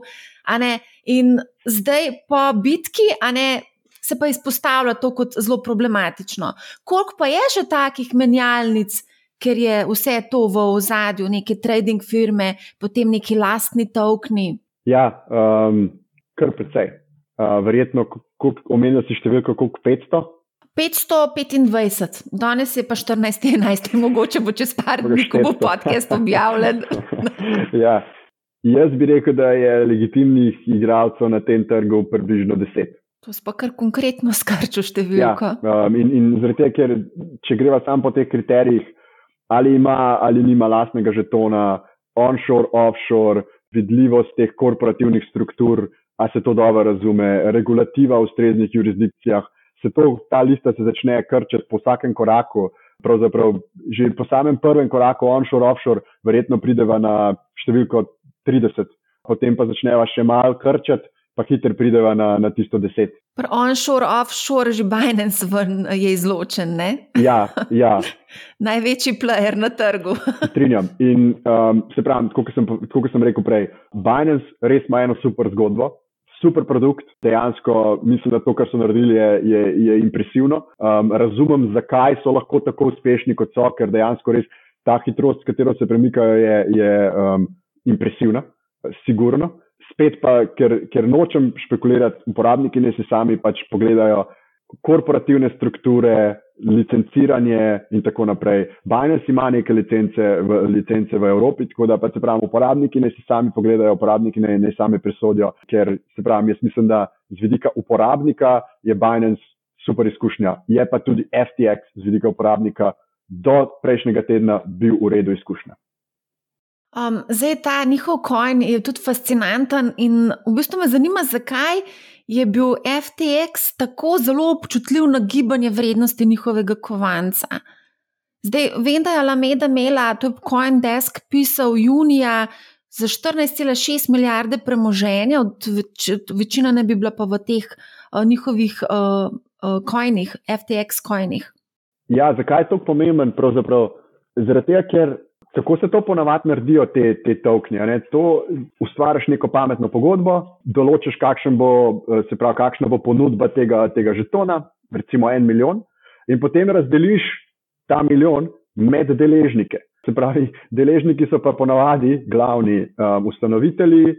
In zdaj po bitki, a ne se pa izpostavlja to kot zelo problematično. Koliko pa je že takih menjalnic, ker je vse to v ozadju, neke trading firme, potem neki lastni tokni? Ja, um, kar precej. Uh, verjetno, omenil si številko, koliko 500. 525, danes je pa 14-11, mogoče bo čez par dni, ko bo podcast objavljen. ja, jaz bi rekel, da je legitimnih igralcev na tem trgu približno 10. To je pa kar konkretno skrčo številko. Ja, um, in, in zaradi tega, ker če greva samo po teh kriterijih, ali ima ali nima lastnega žetona, onshore, offshore, vidljivost teh korporativnih struktur, a se to dobro razume, regulativa v ustreznih jurisdikcijah, se to, ta lista se začne krčati po vsakem koraku. Pravzaprav že po samem prvem koraku onshore, offshore, verjetno prideva na številko 30, potem pa začneva še malo krčati pa hitro prideva na, na tisto deset. Onshore, offshore, že Binance je izločen. Ne? Ja, ja. Največji player na trgu. Strinjam. In um, se pravi, kot sem, sem rekel prej, Binance res ima eno super zgodbo. Super produkt, dejansko mislim, da to, kar so naredili, je, je, je impresivno. Um, razumem, zakaj so lahko tako uspešni, kot so, ker dejansko res ta hitrost, s katero se premikajo, je, je um, impresivna, sigurno spet pa, ker, ker nočem špekulirati, uporabniki ne si sami pač pogledajo korporativne strukture, licenciranje in tako naprej. Binance ima neke licence v, licence v Evropi, tako da pa se pravi, uporabniki ne si sami pogledajo, uporabniki ne, ne sami presodijo, ker se pravi, jaz mislim, da z vidika uporabnika je Binance super izkušnja, je pa tudi FTX z vidika uporabnika do prejšnjega tedna bil v redu izkušnja. Um, zdaj ta njihov coin je tudi fascinanten in v bistvu me zanima, zakaj je bil FTX tako zelo občutljiv na gibanje vrednosti njihovega kovanca. Zdaj, vem, da je Alameda imela, to je CoinDesk pisal junija za 14,6 milijarde premoženja, od več, večina ne bi bila pa v teh uh, njihovih uh, uh, coinih, FTX coinih. Ja, zakaj je to pomemben? Zaradi tega, ker kako se to ponavadi naredijo, te, te tokne. To ustvariš neko pametno pogodbo, določiš, bo, se pravi, kakšna bo ponudba tega, tega žetona, recimo en milijon, in potem razdeliš ta milijon med deležnike. Se pravi, deležniki so pa ponavadi glavni um, ustanovitelji,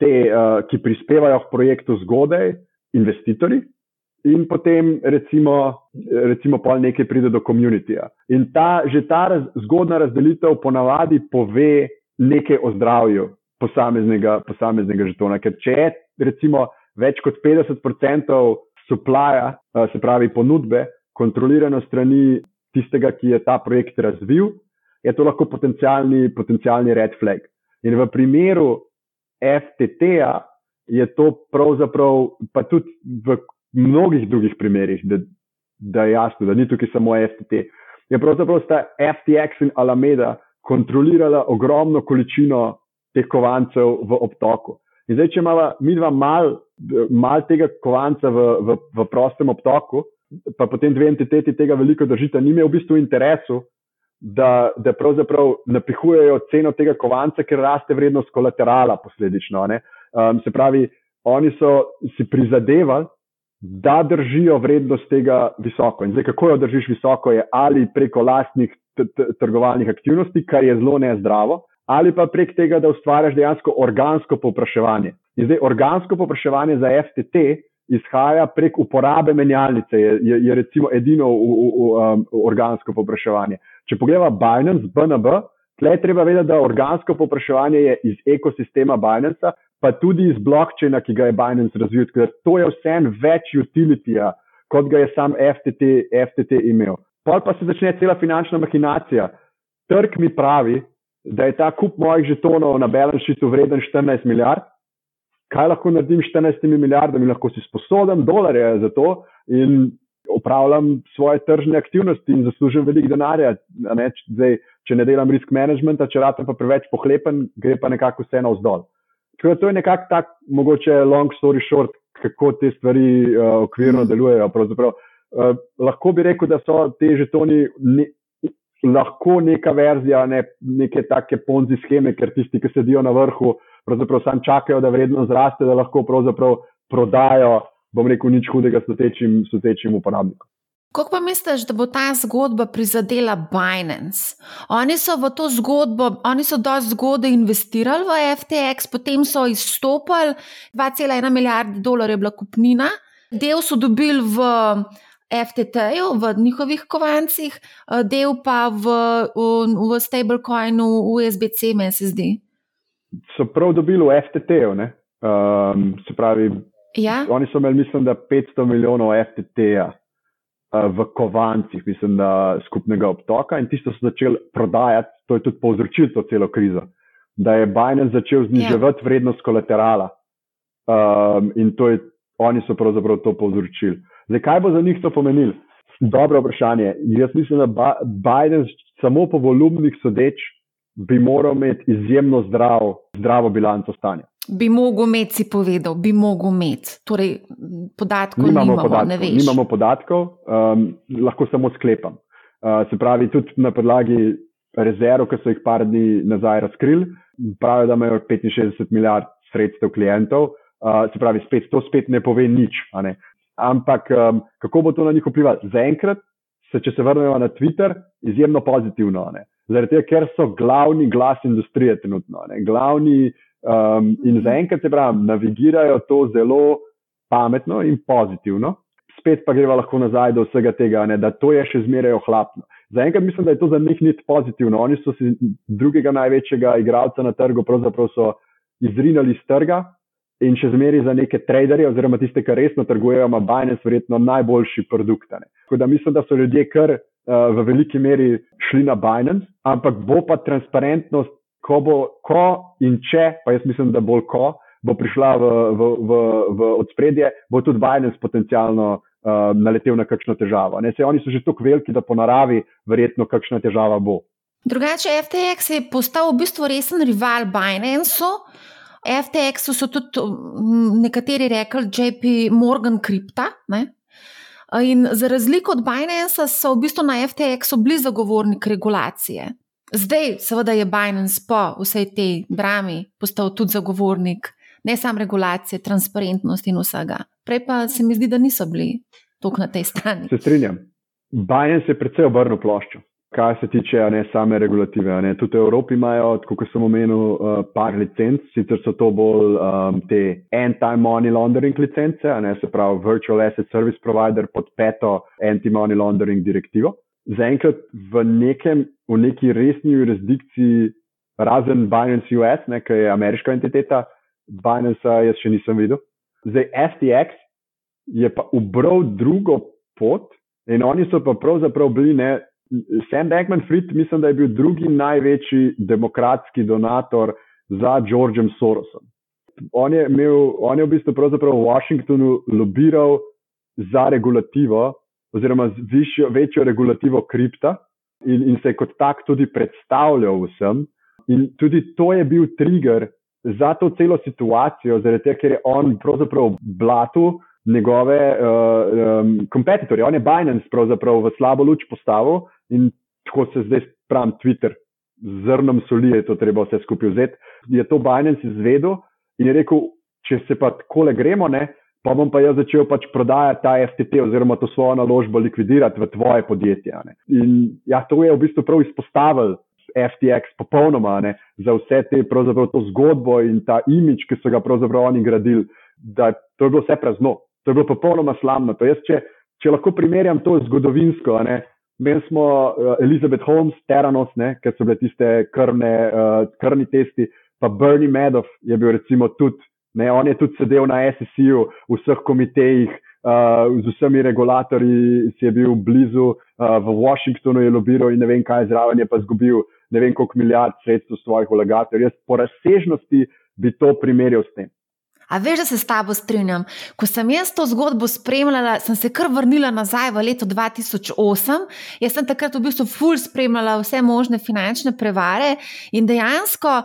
te, uh, ki prispevajo k projektu zgodaj, investitorji, in potem, recimo, recimo pol nekaj pride do komunitija. In ta, že ta raz, zgodna razdelitev ponavadi pove nekaj o zdravju posameznega, posameznega žetona. Ker če je, recimo, več kot 50% suplaja, uh, se pravi ponudbe, kontrolirano strani tistega, ki je ta projekt razvil, je to lahko potencijalni, potencijalni red flag. In v primeru FTT-ja je to pravzaprav, pa tudi v mnogih drugih primerih, da, da je jasno, da ni tukaj samo FTT. Je pravzaprav sta FTX in Alameda kontrolirala ogromno količino teh kovancev v obtoku. In zdaj, če imamo mi dva mal, mal tega kovanca v, v, v prostem obtoku, pa potem dve entiteti tega veliko držita, ni imel v bistvu interesu, da, da pravzaprav napihujejo ceno tega kovanca, ker raste vrednost kolaterala posledično. Um, se pravi, oni so si prizadevali, da držijo vrednost tega visoko. In zdaj, kako jo držiš visoko, je ali preko lastnih trgovalnih aktivnosti, kar je zelo nezdravo, ali pa prek tega, da ustvarjaš dejansko organsko povpraševanje. In zdaj, organsko povpraševanje za FTT izhaja prek uporabe menjalnice, je, je, je recimo edino v, v, v, um, organsko povpraševanje. Če pogledamo Binance, BNB, tle je treba vedeti, da organsko povpraševanje je iz ekosistema Binance, pa tudi iz blokčina, ki ga je Binance razvil. To je vsem več utilitija, kot ga je sam FTT, FTT imel. Pol pa se začne cela finančna mahinacija. Trg mi pravi, da je ta kup mojih žetonov na sheetu vreden 14 milijard, kaj lahko naredim s 14 milijardami, lahko si sposodim dolarje za to in upravljam svoje tržne aktivnosti in zaslužim veliko denarja. Ne? Zdaj, če ne delam risk managementa, če rata pa preveč pohlepen, gre pa nekako vse na vzdolj. To je nekako tak, mogoče long story short, kako te stvari uh, okvirno delujejo. Uh, lahko bi rekel, da so te žetoni ne, lahko neka verzija ne, neke take ponzi scheme, ker tisti, ki sedijo na vrhu, pravzaprav samo čakajo, da vredno zraste, da lahko pravzaprav prodajo, bom rekel, nič hudega svetečim, svetečim uporabnikom. Kako pa misliš, da bo ta zgodba prizadela Binance? Oni so v to zgodbo, oni so dosti zgodaj investirali v FTX, potem so izstopili, 2,1 milijarde dolarjev je bila kupnina, del so dobili v FTT-ju, v njihovih kovancih, del pa v, v, v stablecoinu, v SBC, meni se zdi so prav dobili v FTT-ju. Um, se pravi, ja? oni so imeli, mislim, da 500 milijonov FTT-ja v kovancih, mislim, da skupnega obtoka in tisto so začeli prodajati, to je tudi povzročilo to celo krizo, da je Binance začel zniževati ja. vrednost kolaterala. Um, in to je, oni so pravzaprav to povzročili. Zdaj, kaj bo za njih to pomenilo? Dobro vprašanje. Jaz mislim, da Biden samo po volumnih sodeč bi moral imeti izjemno zdrav, zdravo bilanco stanja. Bi mogel imeti, si povedal, bi mogel imeti. Torej, podatkov nimamo, nimamo, podatkov, nimamo podatkov, um, lahko samo sklepam. Uh, se pravi, tudi na podlagi rezerv, ki so jih par dni nazaj razkrili, pravijo, da imajo 65 milijard sredstev klientov. Uh, se pravi, spet, to spet ne pove nič. Ne? Ampak um, kako bo to na njih vplivalo? Zaenkrat, se, če se vrnemo na Twitter, izjemno pozitivno. Ne? zaradi tega, ker so glavni glas industrije trenutno. Ne, glavni, um, in zaenkrat se pravi, navigirajo to zelo pametno in pozitivno. Spet pa greva lahko nazaj do vsega tega, ne, da to je še zmeraj ohlapno. Zaenkrat mislim, da je to za njih niti pozitivno. Oni so si drugega največjega igralca na trgu, pravzaprav so izrinali iz trga in še zmeraj za neke traderje, oziroma tiste, ki resno trgujejo, ima Binance verjetno najboljši produkt. Tako da mislim, da so ljudje kar uh, v veliki meri šli na Binance, ampak bo pa transparentnost, ko bo, ko in če, pa jaz mislim, da bolj ko, bo prišla v, v, v, v odspredje, bo tudi Binance potencialno uh, naletel na kakšno težavo. Ne, se, oni so že tako veliki, da po naravi verjetno kakšna težava bo. Drugače, FTX je postal v bistvu resen rival Binance. FTX so tudi nekateri rekli, JP Morgan kripta. Ne? In za razliko od Binance so v bistvu na FTX-u bili zagovornik regulacije. Zdaj, seveda, je Binance po vsej tej drami postal tudi zagovornik ne samo regulacije, transparentnosti in vsega. Prej pa se mi zdi, da niso bili tukaj na tej strani. Se strinjam. Binance je predvsej obrnil ploščo. Kar se tiče ne same regulative, ne. tudi v Evropi imajo, kot sem omenil, uh, par licenc, sicer so to bolj um, te anti-money laundering licence, ne, se pravi Virtual Asset Service Provider pod peto anti-money laundering direktivo. Zaenkrat v, nekem, v neki resni jurisdikciji, razen Binance US, ne, ki je ameriška entiteta, Binance jaz še nisem videl. Zdaj FTX je pa ubral drugo pot in oni so pa pravzaprav bili ne. Sam Beckman Fried, mislim, da je bil drugi največji demokratski donator za Georgeom Sorosom. On je, imel, on je v bistvu v Washingtonu lobiral za regulativo, oziroma višjo, večjo regulativo kripta in, in se je kot tak tudi predstavljal vsem. In tudi to je bil trigger za to celo situacijo, zaradi tega, ker je on pravzaprav blatu njegove kompetitorje. Uh, um, on je Binance pravzaprav v slabo luč postavil in tako se zdaj pravim Twitter. Zrnom soli je to treba vse skupaj vzeti. Je to Binance izvedel in je rekel, če se pa tako le gremo, ne, pa bom pa jaz začel pač prodajati ta FTT oziroma to svojo naložbo likvidirati v tvoje podjetje. Ne. In ja, to je v bistvu prav izpostavil FTX popolnoma ne, za vse te to zgodbo in ta imič, ki so ga pravzaprav oni gradili, da to je bilo vse prazno, to je bilo popolnoma slamno. Jaz, če, če lahko primerjam to zgodovinsko, imeli smo uh, Elizabeth Holmes, Teranos, ker so bile tiste krvne, uh, krvni testi, pa Bernie Madoff je bil recimo tudi, ne, on je tudi sedel na SEC-u, v vseh komitejih. Uh, z vsemi regulatorji si je bil blizu, uh, v Washingtonu je lobiral in ne vem, kaj zraven je pa izgubil ne vem koliko milijard sredstev svojih vlagateljev. Jaz po razsežnosti bi to primerjal s tem. A veš, da se s tabo strinjam. Ko sem jaz to zgodbo spremljala, sem se kar vrnila nazaj v leto 2008. Jaz sem takrat v bistvu full spremljala vse možne finančne prevare in dejansko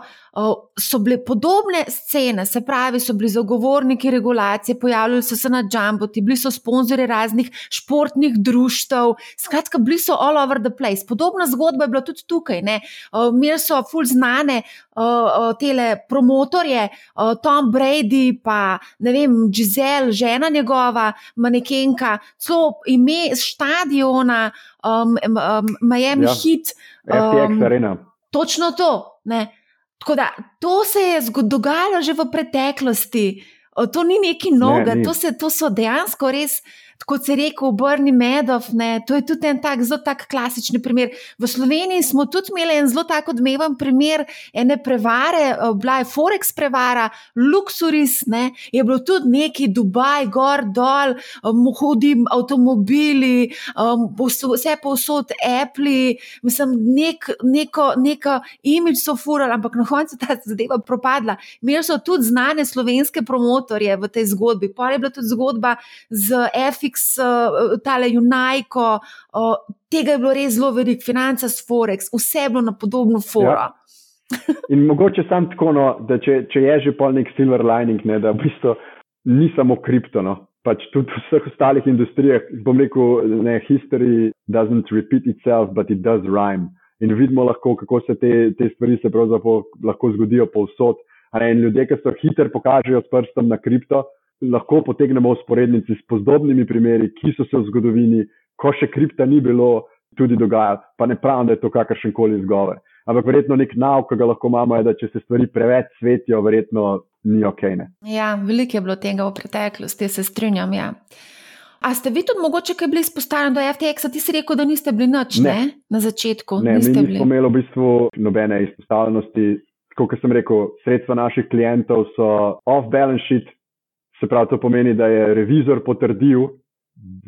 so bile podobne scene, se pravi, so bili zagovorniki regulacije, pojavljali so se na Jumboti, bili so sponzorji raznih športnih društev, skratka, bili so all over the place. Podobna zgodba je bila tudi tukaj. Imeli so full znane tele promotorje, Tom Brady, pa ne vem, Giselle, žena njegova, manekenka, celo ime stadiona, um, um, Miami ja, Heat. Um, točno to. Ne? Tako da to se je dogajalo že v preteklosti, to ni nekaj novega, ne, to, to so dejansko res kot se reče, obrni medov. Ne, to je tudi en tak zelo tak klasični primer. V Sloveniji smo tudi imeli en zelo tako odmeven primer ene prevare, eh, bila je Forex prevara, Luxuris, ne, je bilo tudi neki Dubaj, gor, dol, um, hudi avtomobili, um, vse povsod Apple, mislim, nek, neko, neko imič so furali, ampak na koncu ta zadeva propadla. Imeli so tudi znane slovenske promotorje v tej zgodbi. Pa je bila tudi zgodba z FX. Netflix, uh, tale Junajko, uh, tega je bilo res zelo veliko, Finance, Forex, vse je bilo na podobno fora. Ja. In mogoče sam tako, no, da če, če je že pol nek silver lining, ne, da v bistvu ni samo kripto, no, pač tudi v vseh ostalih industrijah, bom rekel, ne, history doesn't repeat itself, but it does rhyme. In vidimo lahko, kako se te, te stvari se pravzaprav lahko zgodijo povsod. In ljudje, ki so hitro pokažejo s prstom na kripto, lahko potegnemo usporednici s podobnimi primeri, ki so se v zgodovini, ko še kripta ni bilo, tudi dogajali. Pa ne pravim, da je to kakršen koli izgovor. Ampak verjetno nek nauk, ki ga lahko imamo, je, da če se stvari preveč svetijo, verjetno ni ok. Ne? Ja, veliko je bilo tega v preteklosti, se strinjam. Ja. A ste vi tudi mogoče kaj bili izpostavljeni do FTX-a? Ti si rekel, da niste bili noč, ne. ne? Na začetku. Ne, niste mi nismo imeli v bistvu nobene izpostavljenosti. Kot sem rekel, sredstva naših klientov so off-balance sheet, Se pravi, to pomeni, da je revizor potrdil,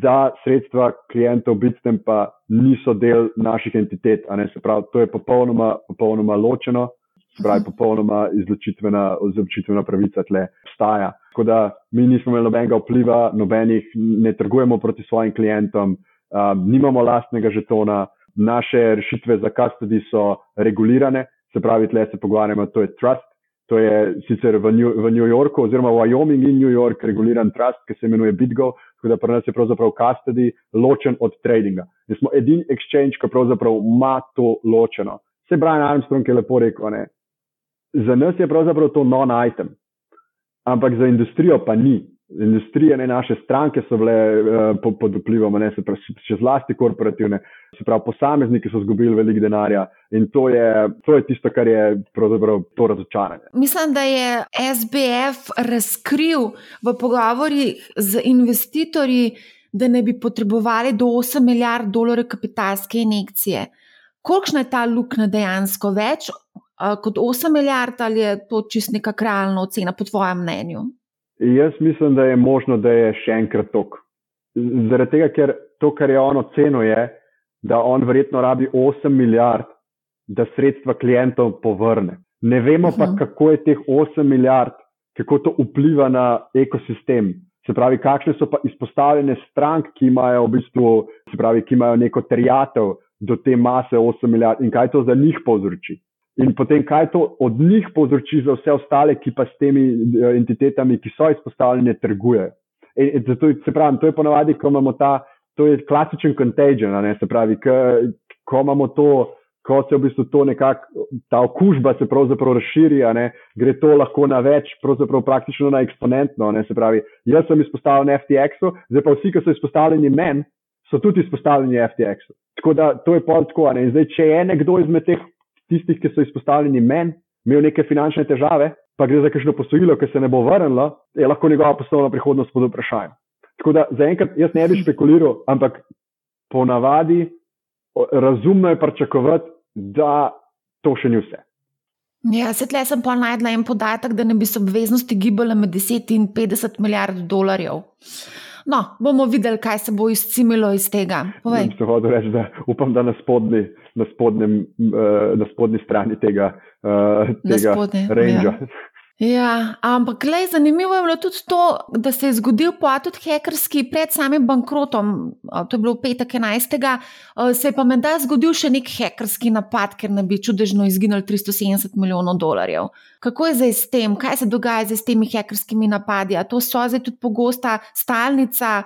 da sredstva klientov Bitstem pa niso del naših entitet. Pravi, to je popolnoma, popolnoma ločeno, se pravi, popolnoma izločitvena, izločitvena pravica tle obstaja. Tako da mi nismo imeli nobenega vpliva, nobenih, ne trgujemo proti svojim klientom, um, nimamo lastnega žetona, naše rešitve za custody so regulirane, se pravi, tle se pogovarjamo, to je trust. To je sicer v New, v New Yorku, oziroma Wyoming in New York, reguliran trust, ki se imenuje BitGo, tako da pri nas je pravzaprav custody ločen od tradinga. Mi smo edini exchange, ki pravzaprav ima to ločeno. Se Brian Armstrong je lepo rekel, ne? za nas je pravzaprav to non-item, ampak za industrijo pa ni industrije, ne naše stranke so bile uh, pod vplivom, ne se pravi, še zlasti korporativne, se pravi, posamezniki so izgubili veliko denarja in to je, to je tisto, kar je pravzaprav to razočaranje. Mislim, da je SBF razkril v pogovorih z investitorji, da ne bi potrebovali do 8 milijard dolarjev kapitalske injekcije. Kolikšna je ta luknja dejansko več uh, kot 8 milijard ali je to čist neka realna ocena, po tvojem mnenju? Jaz mislim, da je možno, da je še enkrat tok. Zaradi tega, ker to, kar je on ocenil, je, da on verjetno rabi 8 milijard, da sredstva klientom povrne. Ne vemo pa, mhm. kako je teh 8 milijard, kako to vpliva na ekosistem. Se pravi, kakšne so pa izpostavljene strank, ki imajo v bistvu, se pravi, ki imajo neko terjatev do te mase 8 milijard in kaj to za njih povzroči. In potem, kaj to od njih povzroči za vse ostale, ki pa s temi eh, entitetami, ki so izpostavljene, trgujejo. In, in zato, se pravi, to je ponovadi, ko imamo ta, to je klasičen contagion, ne, se pravi, k, ko imamo to, ko se v bistvu to nekako, ta okužba se pravzaprav razširi, ne, gre to lahko na več, pravzaprav praktično na eksponentno, ne, se pravi, jaz sem izpostavljen FTX-u, zdaj pa vsi, ki so izpostavljeni meni, so tudi izpostavljeni FTX-u. Tako da to je pol tako, ne, in zdaj, če je nekdo izmed teh tistih, ki so izpostavljeni meni, imel neke finančne težave, pa gre za kakšno posojilo, ki se ne bo vrnilo, je lahko njegova poslovna prihodnost pod vprašanjem. Tako da zaenkrat jaz ne bi špekuliral, ampak ponavadi razumno je pričakovati, da to še ni vse. Ja, sedaj sem pa najdla en podatek, da ne bi se obveznosti gibale med 10 in 50 milijard dolarjev. No, bomo videli, kaj se bo izcimilo iz tega. Reči, da upam, da na spodnji, na spodnjem, uh, na spodnji strani tega, uh, tega range. Ja. Ja, ampak le, zanimivo je bilo tudi to, da se je zgodil poatot hekerski pred samim bankrotom. To je bilo v petek 11. Se je pa menda zgodil še nek hekerski napad, ker ne bi čudežno izginili 370 milijonov dolarjev. Kako je zdaj s tem, kaj se dogaja zdaj s temi hekerskimi napadi? A to so zdaj tudi pogosta stalnica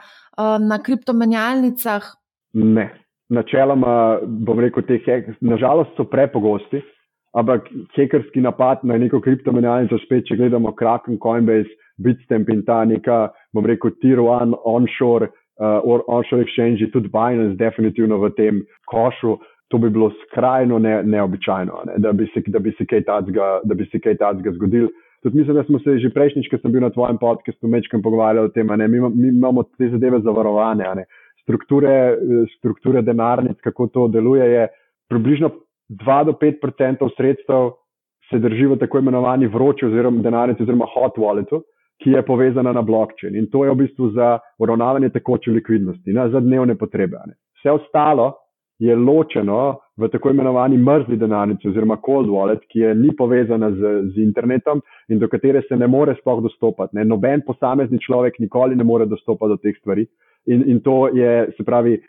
na kriptomenjalnicah? Ne. Načeloma, bom rekel, te hekerske, nažalost, so prepogosti ampak hekerski napad na neko kriptomenjalnico, spet če gledamo Kraken, Coinbase, Bitstamp in ta neka, bom rekel, tier one onshore, uh, onshore exchange, tudi Binance, definitivno v tem košu. To bi bilo skrajno ne, neobičajno, ne? da bi se, se kaj takega zgodil. Tudi mislim, da smo se že prejšnjič, ko sem bil na tvojem podkastu, mečkam pogovarjali o tem, da mi, mi imamo te zadeve zavarovane. Strukture, strukture denarnic, kako to deluje, je približno 2 do 5 odstotkov sredstev se drži v tako imenovani vroči oziroma denarnici oziroma hot walletu, ki je povezana na blockchain. In to je v bistvu za uravnavanje tekoče likvidnosti, ne, za dnevne potrebe. Ne. Vse ostalo je ločeno v tako imenovani mrzli denarnici oziroma cold wallet, ki je ni povezana z, z internetom in do katere se ne more sploh dostopati. Ne. Noben posamezni človek nikoli ne more dostopati do teh stvari. In, in to je, se pravi,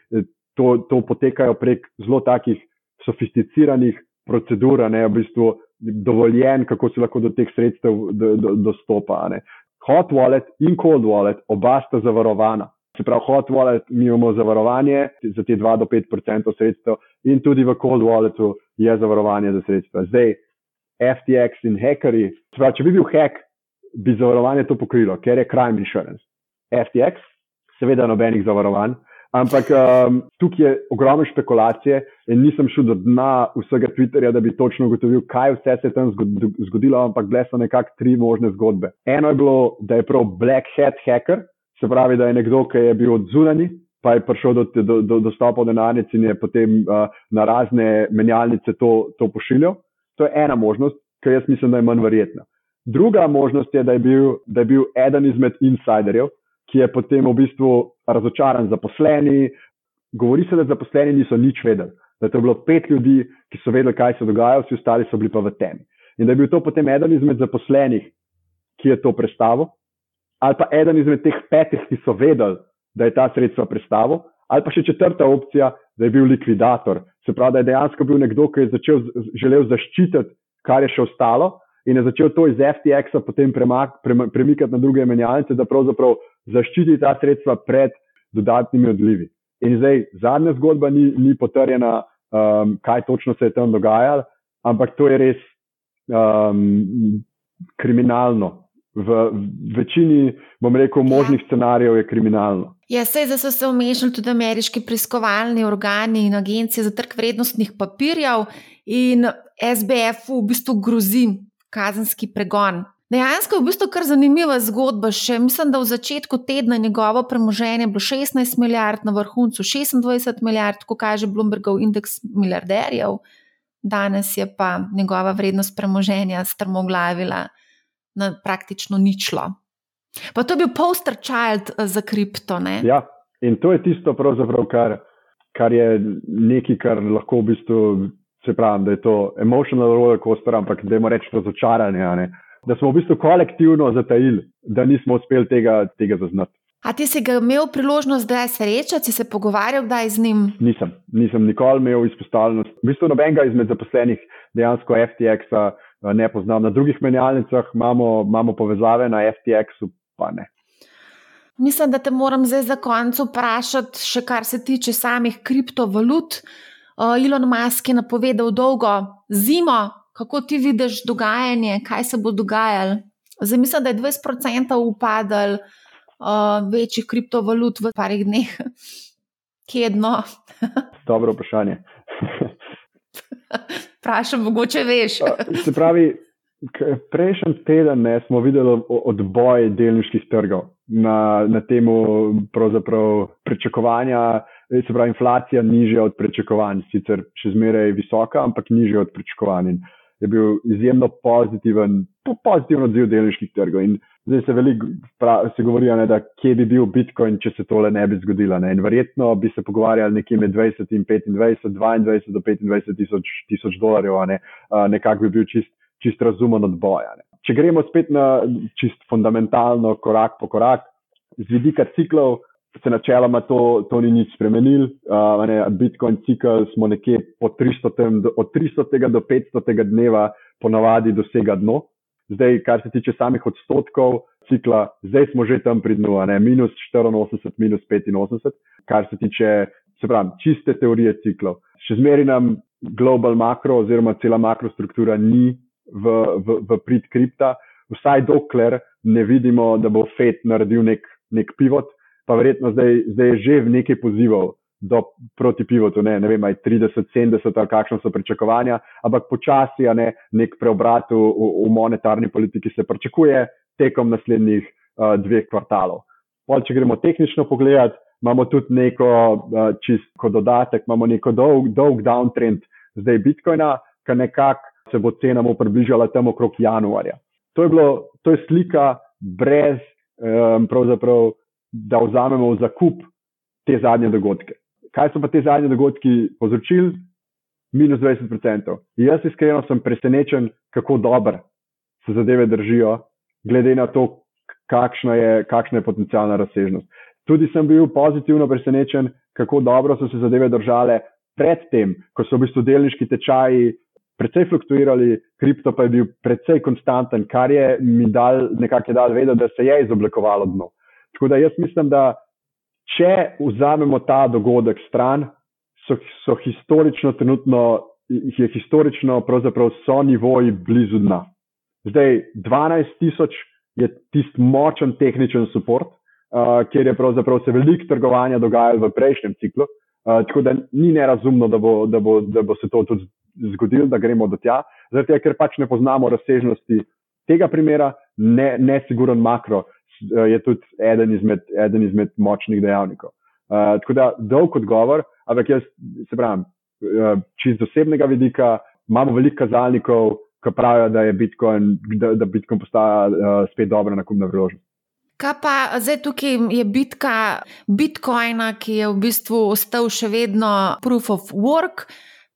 to, to potekajo prek zelo takih sofisticiranih procedur, ne v bistvu dovoljen, kako se lahko do teh sredstev do, do, dostopa. Ne. Hot wallet in cold wallet, oba sta zavarovana. Se pravi, hot wallet mi imamo zavarovanje za te 2 do 5 odstotkov sredstev, in tudi v cold walletu je zavarovanje za sredstva. Zdaj, FTX in hackerji, pravi, če bi bil hack, bi zavarovanje to pokrilo, ker je crime insurance. FTX, seveda, nobenih zavarovanj. Ampak um, tukaj je ogromno špekulacije in nisem šel do dna vsega Twitterja, da bi točno ugotovil, kaj vse se je tam zgodilo, ampak bile so nekako tri možne zgodbe. Eno je bilo, da je prav Black Hat hacker, se pravi, da je nekdo, ki je bil odzunani, pa je prišel do, do, do dostopa v denarnici in je potem uh, na razne menjalnice to, to pošiljal. To je ena možnost, ki jaz mislim, da je manj verjetna. Druga možnost je, da je bil, da je bil eden izmed insiderjev, ki je potem v bistvu razočaran zaposleni. Govori se, da zaposleni niso nič vedeli, da je to bilo pet ljudi, ki so vedeli, kaj se dogaja, vsi ostali so bili pa v temi. In da je bil to potem eden izmed zaposlenih, ki je to predstavil, ali pa eden izmed teh petih, ki so vedeli, da je ta sredstva predstavil, ali pa še četrta opcija, da je bil likvidator. Se pravi, da je dejansko bil nekdo, ki je začel, želel zaščititi, kar je še ostalo, in je začel to iz FTX-a potem premak, premikati na druge menjalnice, da pravzaprav zaščiti ta sredstva pred dodatnimi odlivi. In zdaj zadnja zgodba ni, ni potrjena, um, kaj točno se je tam dogajalo, ampak to je res um, kriminalno. V večini, bom rekel, možnih ja. scenarijev je kriminalno. Ja, sej zdaj so se vmešali tudi ameriški preiskovalni organi in agencije za trg vrednostnih papirjev, in SBF v bistvu grozi kazenski pregon. Dejansko je v bistvu kar zanimiva zgodba. Še mislim, da v začetku tedna njegovo premoženje bilo 16 milijard, na vrhuncu 26 milijard, ko kaže Bloombergov indeks milijarderjev, danes je pa njegova vrednost premoženja strmoglavila na praktično ničlo. Pa to je bil poster child eh, za kripto. Ne? Ja, in to je tisto, kar, kar je nekaj, kar lahko v bistvu se pravi, da je to emotional roller coaster, ampak da je reči razočaranje. Da smo v bistvu kolektivno zatajili, da nismo uspeli tega, tega zaznati. A ti si ga imel priložnost, da se srečati, si se pogovarjal, kdaj z njim? Nisem, nisem nikoli imel izpostavljenost. V bistvu nobenega izmed zaposlenih, dejansko FTX-a, ne poznam. Na drugih menjalnicah imamo, imamo povezave, na FTX-u pa ne. Mislim, da te moram zdaj za konec vprašati, še kar se tiče samih kriptovalut. Elon Musk je napovedal dolgo zimo, kako ti vidiš dogajanje, kaj se bo dogajalo. Zdaj mislim, da je 20% upadal uh, večjih kriptovalut v parih dneh, kedno. Dobro vprašanje. Vprašam, mogoče veš. Se pravi, prejšnji teden ne, smo videli odboj delniških trgov na, na temo pričakovanja se pravi, inflacija nižja od pričakovanj, sicer še zmeraj visoka, ampak nižja od pričakovanj. Je bil izjemno pozitiven, pozitiven odziv delniških trgov. In zdaj se veliko se govori, ne, da kje bi bil Bitcoin, če se tole ne bi zgodilo. Ne. In verjetno bi se pogovarjali nekje med 20 in 25, 22 do 25 tisoč, tisoč dolarjev, ne. nekako bi bil čist, čist razumen odboj. Če gremo spet na čist fundamentalno, korak po korak, z vidika ciklov se načeloma to, to ni nič spremenil. Uh, Bitcoin cikl smo nekje 300, od 300 do 500 dneva ponavadi dosega dno. Zdaj, kar se tiče samih odstotkov cikla, zdaj smo že tam pri dnu, ne? minus 84, minus 85, kar se tiče se pravi, čiste teorije ciklov. Še zmeraj nam global makro oziroma cela makrostruktura ni v, v, v prid kripta, vsaj dokler ne vidimo, da bo FED naredil nek, nek pivot, pa verjetno zdaj, zdaj je že v nekaj pozivov do, proti pivotu, ne, ne vem, aj 30, 70 ali kakšno so pričakovanja, ampak počasi, ne, nek preobrat v, v monetarni politiki se pričakuje tekom naslednjih uh, dveh kvartalov. Pol, če gremo tehnično pogledati, imamo tudi neko uh, čisto dodatek, imamo neko dolg, dolg downtrend zdaj Bitcoina, ki nekako se bo cenamo približala tam okrog januarja. To je, bilo, to je slika brez um, pravzaprav da vzamemo v zakup te zadnje dogodke. Kaj so pa te zadnje dogodki povzročili? Minus 20%. Jaz iskreno sem presenečen, kako dobro se zadeve držijo, glede na to, kakšna je, kakšna je potencijalna razsežnost. Tudi sem bil pozitivno presenečen, kako dobro so se zadeve držale predtem, ko so v bistvu delniški tečaji precej fluktuirali, kripto pa je bil precej konstanten, kar je mi dal nekako dal vedeti, da se je izoblikovalo dno. Tako da jaz mislim, da če vzamemo ta dogodek stran, so, so historično, trenutno je historično, pravzaprav so nivoji blizu dna. Zdaj, 12 tisoč je tisti močen tehničen support, uh, kjer je pravzaprav se veliko trgovanja dogajalo v prejšnjem ciklu. Uh, tako da ni nerazumno, da bo, da, bo, da bo se to tudi zgodilo, da gremo do tja, zato ker pač ne poznamo razsežnosti tega primera, ne, ne siguren makro. Eh, je tudi eden izmed, eden izmed močnih dejavnikov. Uh, tako da dolg odgovor, ampak jaz se pravim, uh, čist osebnega vidika, imamo veliko kazalnikov, ki pravijo, da je Bitcoin, da, da Bitcoin postaja uh, spet dobra nakupna priložnost. Kaj pa zdaj tukaj je bitka Bitcoina, ki je v bistvu ostal še vedno proof of work,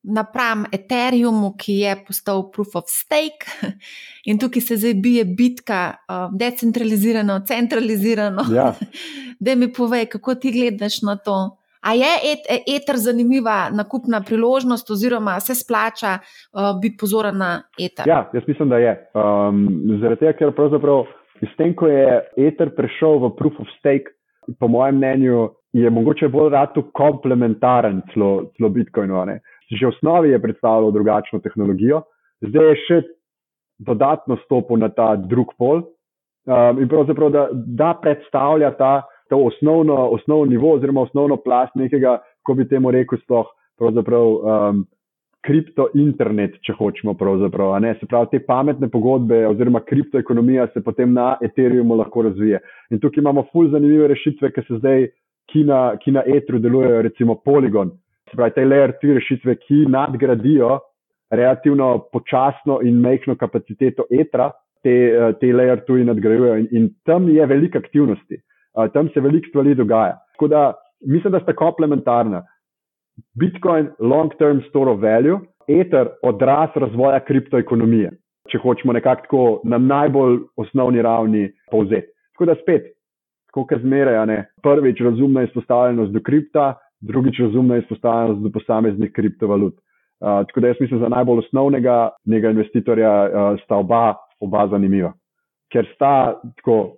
napram Ethereumu, ki je postal proof of stake. In tukaj se zdaj bije bitka, uh, decentralizirano, centralizirano. Ja. Da mi povej, kako ti gledaš na to. A je eter zanimiva nakupna priložnost, oziroma se splača uh, biti pozoren na eter? Ja, jaz mislim, da je. Um, zaradi tega, ker pravzaprav. S tem, ko je Ether prišel v proof of stake, po mojem mnenju, je mogoče bolj rado komplementaren celo, celo Bitcoinu. Ne? Že v osnovi je predstavljal drugačno tehnologijo, zdaj je še dodatno stopil na ta drug pol um, in pravzaprav da, da predstavlja ta, ta osnovno, osnovno nivo oziroma osnovno plast nekega, ko bi temu rekel, sploh pravzaprav. Um, kriptointernet, če hočemo pravzaprav. Se pravi, te pametne pogodbe oziroma kriptoekonomija se potem na Ethereumu lahko razvije. In tukaj imamo fulj zanimive rešitve, ki se zdaj, ki na, ki na Etru delujejo, recimo Polygon. Se pravi, te layer 3 rešitve, ki nadgradijo relativno počasno in mehko kapaciteto Etra, te, te layer 2 nadgrajujejo in, in tam je veliko aktivnosti, tam se veliko stvari dogaja. Tako da mislim, da sta komplementarna. Bitcoin, long-term store of value, Ether, odraz razvoja kriptoekonomije, če hočemo nekako tako na najbolj osnovni ravni povzeti. Tako da spet, kot zmeraj, ne, prvič razumna izpostavljenost do kripta, drugič razumna izpostavljenost do posameznih kriptovalut. Uh, tako da jaz mislim, za najbolj osnovnega njega investitorja uh, sta oba, oba zanimiva, ker sta tako,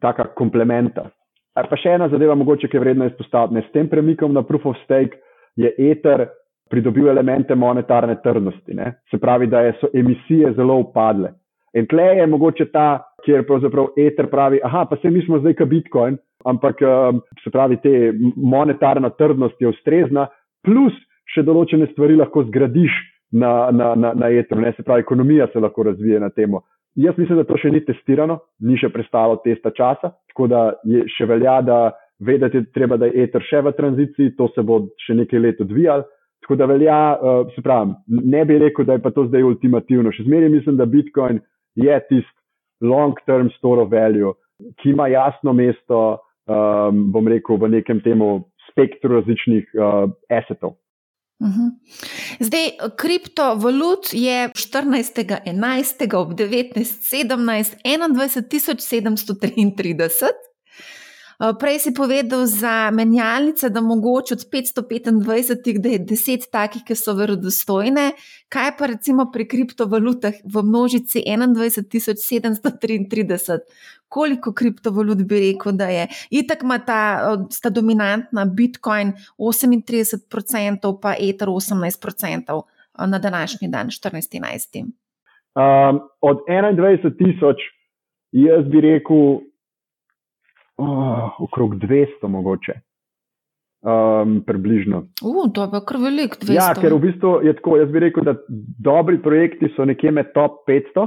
taka komplementa. Pa še ena zadeva, mogoče, ki je vredno izpostaviti. S tem premikom na proof of stake je Ether pridobil elemente monetarne trdnosti. Ne? Se pravi, da so emisije zelo upadle. In tle je mogoče ta, kjer pravzaprav Ether pravi, aha, pa se mi smo zdaj kot Bitcoin, ampak um, se pravi, te monetarna trdnost je ustrezna, plus še določene stvari lahko zgradiš na, na, na, na Etheru, se pravi, ekonomija se lahko razvije na temo. Jaz mislim, da to še ni testirano, ni še prestalo testa časa, tako da je še velja, da vedeti, treba, da je eter še v tranziciji, to se bo še nekaj let odvijalo. Tako da velja, uh, se pravi, ne bi rekel, da je pa to zdaj ultimativno. Še zmeraj mislim, da Bitcoin je tisti long-term store of value, ki ima jasno mesto, um, bom rekel, v nekem temu spektru različnih uh, assetov. Mhm. Zdaj, kriptovalut je 14.11. ob 19.17. 21.733. Eh, prej si povedal za menjalnice, da mogoče od 525, da je 10 takih, ki so verodostojne. Kaj pa recimo pri kriptovalutah v množici 21.733? Koliko kriptovalut bi rekel, da je? Itak ima ta sta dominantna Bitcoin 38%, pa Ether 18% na današnji dan, 14.11. Um, od 21.000, jaz bi rekel, oh, okrog 200, mogoče. Um, približno. Uh, to je pa kar velik, 200. Ja, ker v bistvu je tako. Jaz bi rekel, da dobri projekti so nekje med top 500,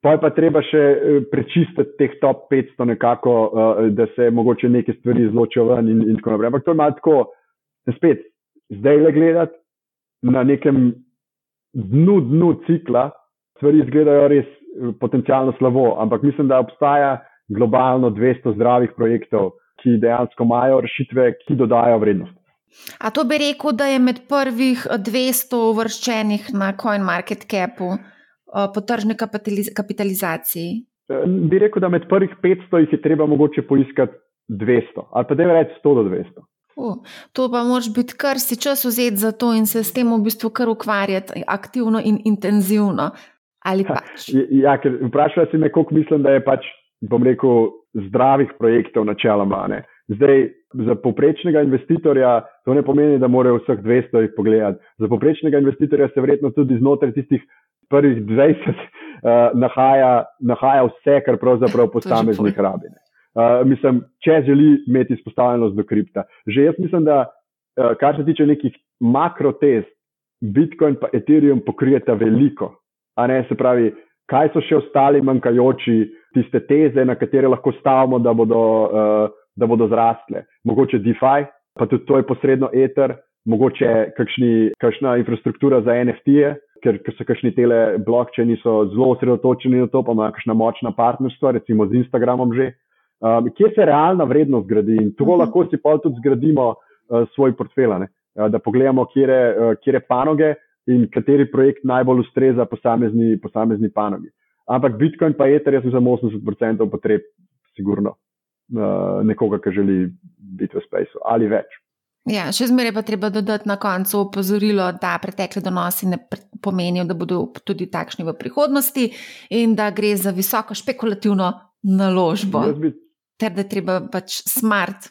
pa je pa treba še eh, prečistiti teh top 500, nekako, uh, da se mogoče neke stvari izločijo ven in, in tako naprej. Ampak to je malo tako, spet, zdaj le gledati na nekem dnu, dnu cikla, stvari izgledajo res eh, potencialno slabo, ampak mislim, da obstaja globalno 200 zdravih projektov, ki dejansko imajo rešitve, ki dodajo vrednost. A to bi rekel, da je med prvih 200 uvrščenih na CoinMarketCapu eh, po tržni kapitalizaciji? Eh, bi rekel, da med prvih 500 jih je treba mogoče poiskati 200 ali pa da je več 100 do 200. Uh, to pa moraš biti kar si čas vzeti za to in se s tem v bistvu kar ukvarjati aktivno in intenzivno. Pač? Ja, ker vprašaj si me, koliko mislim, da je pač bom rekel, zdravih projektov, načeloma. Ne. Zdaj, za poprečnega investitorja to ne pomeni, da morajo vseh 200 jih pogledati. Za poprečnega investitorja se verjetno tudi znotraj tistih prvih 20 uh, nahaja, nahaja vse, kar pravzaprav posameznik rabi. Uh, mislim, če želi imeti izpostavljenost do kripta. Že jaz mislim, da uh, kar se tiče nekih makrotez, Bitcoin in Ethereum pokrijeta veliko. Se pravi, kaj so še ostali manjkajoči, tiste teze, na katere lahko stavimo, da bodo, uh, da bodo zrastle. Mogoče DeFi, pa tudi to je posredno Ether, mogoče kakšni, kakšna infrastruktura za NFT-je, ker, ker so kakšni tele blokčeni, so zelo osredotočeni na to, pa imajo kakšna močna partnerstva, recimo z Instagramom že. um, kje se realna vrednost gradi in to uh mhm. -huh. lahko si pa tudi zgradimo uh, svoj portfelj, uh, da pogledamo, kje uh, je panoge in kateri projekt najbolj ustreza posamezni, posamezni panogi. Ampak Bitcoin pa je ter jaz sem 80% potreb, sigurno, uh, nekoga, ki želi biti v spaceu ali več. Ja, še zmeraj pa treba dodati na koncu opozorilo, da pretekle donosi ne pomenijo, da bodo tudi takšni v prihodnosti in da gre za visoko špekulativno naložbo. Bi... Ter da je treba pač smart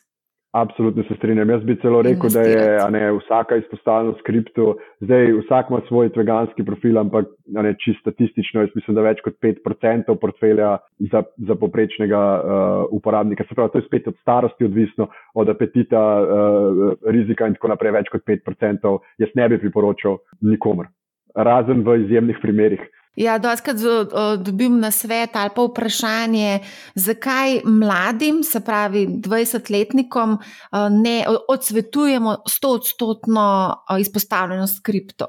Absolutno se strinjam. Jaz bi celo rekel, da je ne, vsaka izpostavljena skriptu, zdaj vsak ima svoj tveganski profil, ampak ne, čist statistično, jaz mislim, da več kot 5% portfelja za, za poprečnega uh, uporabnika. Se pravi, to je spet od starosti odvisno, od apetita, uh, rizika in tako naprej, več kot 5%. Jaz ne bi priporočal nikomor, razen v izjemnih primerih. Ja, doskrat dobim na svet ali pa vprašanje, zakaj mladim, se pravi 20-letnikom, ne odsvetujemo 100-odstotno izpostavljenost kripto.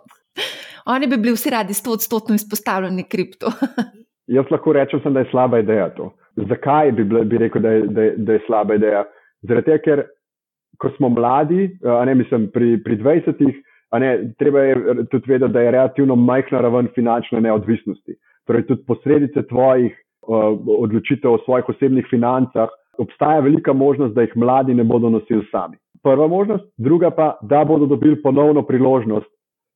Oni bi bili vsi radi 100-odstotno izpostavljeni kripto. Jaz lahko rečem, da je slaba ideja to. Zakaj bi, bi rekel, da je, da, je, da je slaba ideja? Tega, ker ko smo mladi, ne mislim pri, pri 20-ih. Ne, treba je tudi vedeti, da je relativno majhna raven finančne neodvisnosti. Torej, tudi posledice tvojih uh, odločitev o svojih osebnih financah, obstaja velika možnost, da jih mladi ne bodo nosili sami. Prva možnost, druga pa, da bodo dobili ponovno priložnost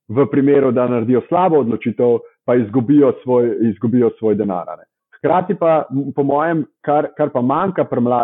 v primeru, da naredijo slabo odločitev, pa izgubijo svoj, izgubijo svoj denar. Ne. Hkrati pa, po mojem, kar, kar pa manjka pri mla,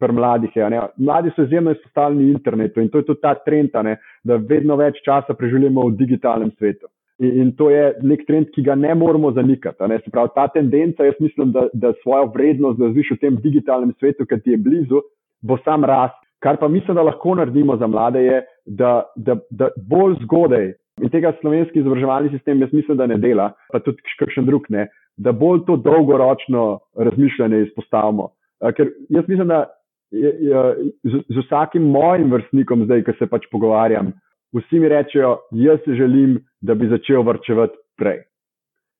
mladih, je, ne, mladi so izjemno izpostavljeni internetu in to je tudi ta trend, ne, da vedno več časa preživljamo v digitalnem svetu. In, in to je nek trend, ki ga ne moramo zanikati. Ne. Se pravi, ta tendenca, jaz mislim, da, da svojo vrednost zviš v tem digitalnem svetu, ki ti je blizu, bo sam rast. Kar pa mislim, da lahko naredimo za mlade, je, da, da, da bolj zgodaj. In tega slovenski izobraževalni sistem, jaz mislim, da ne dela, pa tudi kakšen drug ne, da bolj to dolgoročno razmišljanje izpostavimo. Ker jaz mislim, da je, je, z, z vsakim mojim vrstnikom, zdaj, ki se pač pogovarjam, vsi mi rečejo, jaz si želim, da bi začel vrčevati prej.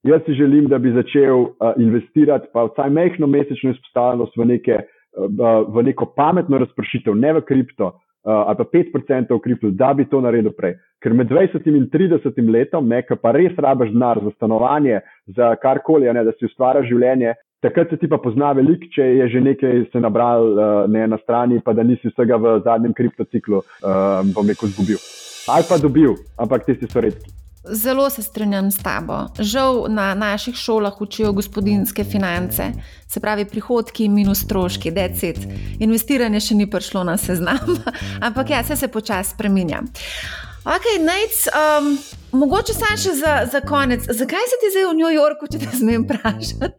Jaz si želim, da bi začel uh, investirati, pa vsaj mehko mesečno izpostavljenost v, neke, uh, v neko pametno razpršitev, ne v kripto, uh, ali pa 5% v kriptu, da bi to naredil prej. Ker med 20 in 30 letom, ne, pa res rabaš denar za stanovanje, za karkoli, da si ustvariš življenje, takrat se ti pa pozna veliko, če je že nekaj se nabral uh, ne, na strani, pa da nisi vsega v zadnjem kriptociklu, uh, bom rekel, izgubil. Ali pa dobil, ampak tisti so redki. Zelo se strinjam s tabo. Žal na naših šolah učijo gospodinske finance, se pravi prihodki minus stroški, decit. Investiranje še ni prišlo na seznam, ampak ja, se, se počasi spremenja. Ok, najc, um, mogoče samo še za, za konec. Zakaj si ti zdaj v New Yorku, če te smem vprašati?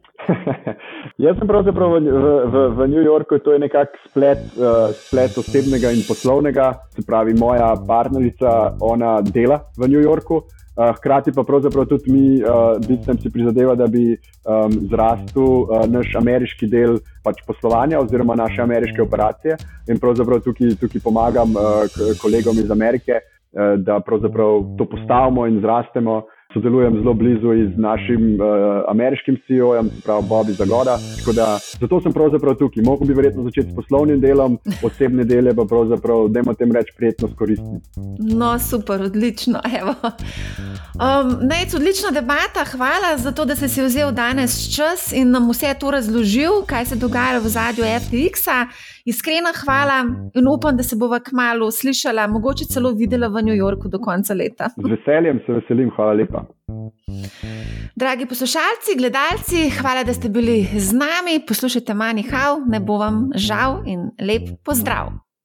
Jaz sem pravzaprav v, v, v New Yorku, to je nekakšen splet, uh, splet osebnega in poslovnega. Se pravi, moja partnerica, ona dela v New Yorku. Uh, hkrati pa pravzaprav tudi mi, uh, Bitcoin, si prizadeva, da bi um, zrastel uh, naš ameriški del pač poslovanja oziroma naše ameriške operacije. In pravzaprav tukaj, tukaj pomagam uh, kolegom iz Amerike, uh, da pravzaprav to postavimo in zrastemo sodelujem zelo blizu z našim uh, ameriškim CEO-jem, pravi Bobby Zagoda. Da, zato sem pravzaprav tukaj. Mogoče bi verjetno začeti s poslovnim delom, osebne dele pa pravzaprav, da imamo tem reči, prijetno koristiti. No, super, odlično. Um, Nec, odlična debata. Hvala za to, da si si vzel danes čas in nam vse to razložil, kaj se dogaja v zadju FTX-a. Iskrena hvala in upam, da se bova kmalo slišala, mogoče celo videla v New Yorku do konca leta. Z veseljem se veselim, hvala lepa. Dragi poslušalci, gledalci, hvala, da ste bili z nami. Poslušajte Mani Hau, ne bo vam žal in lep pozdrav.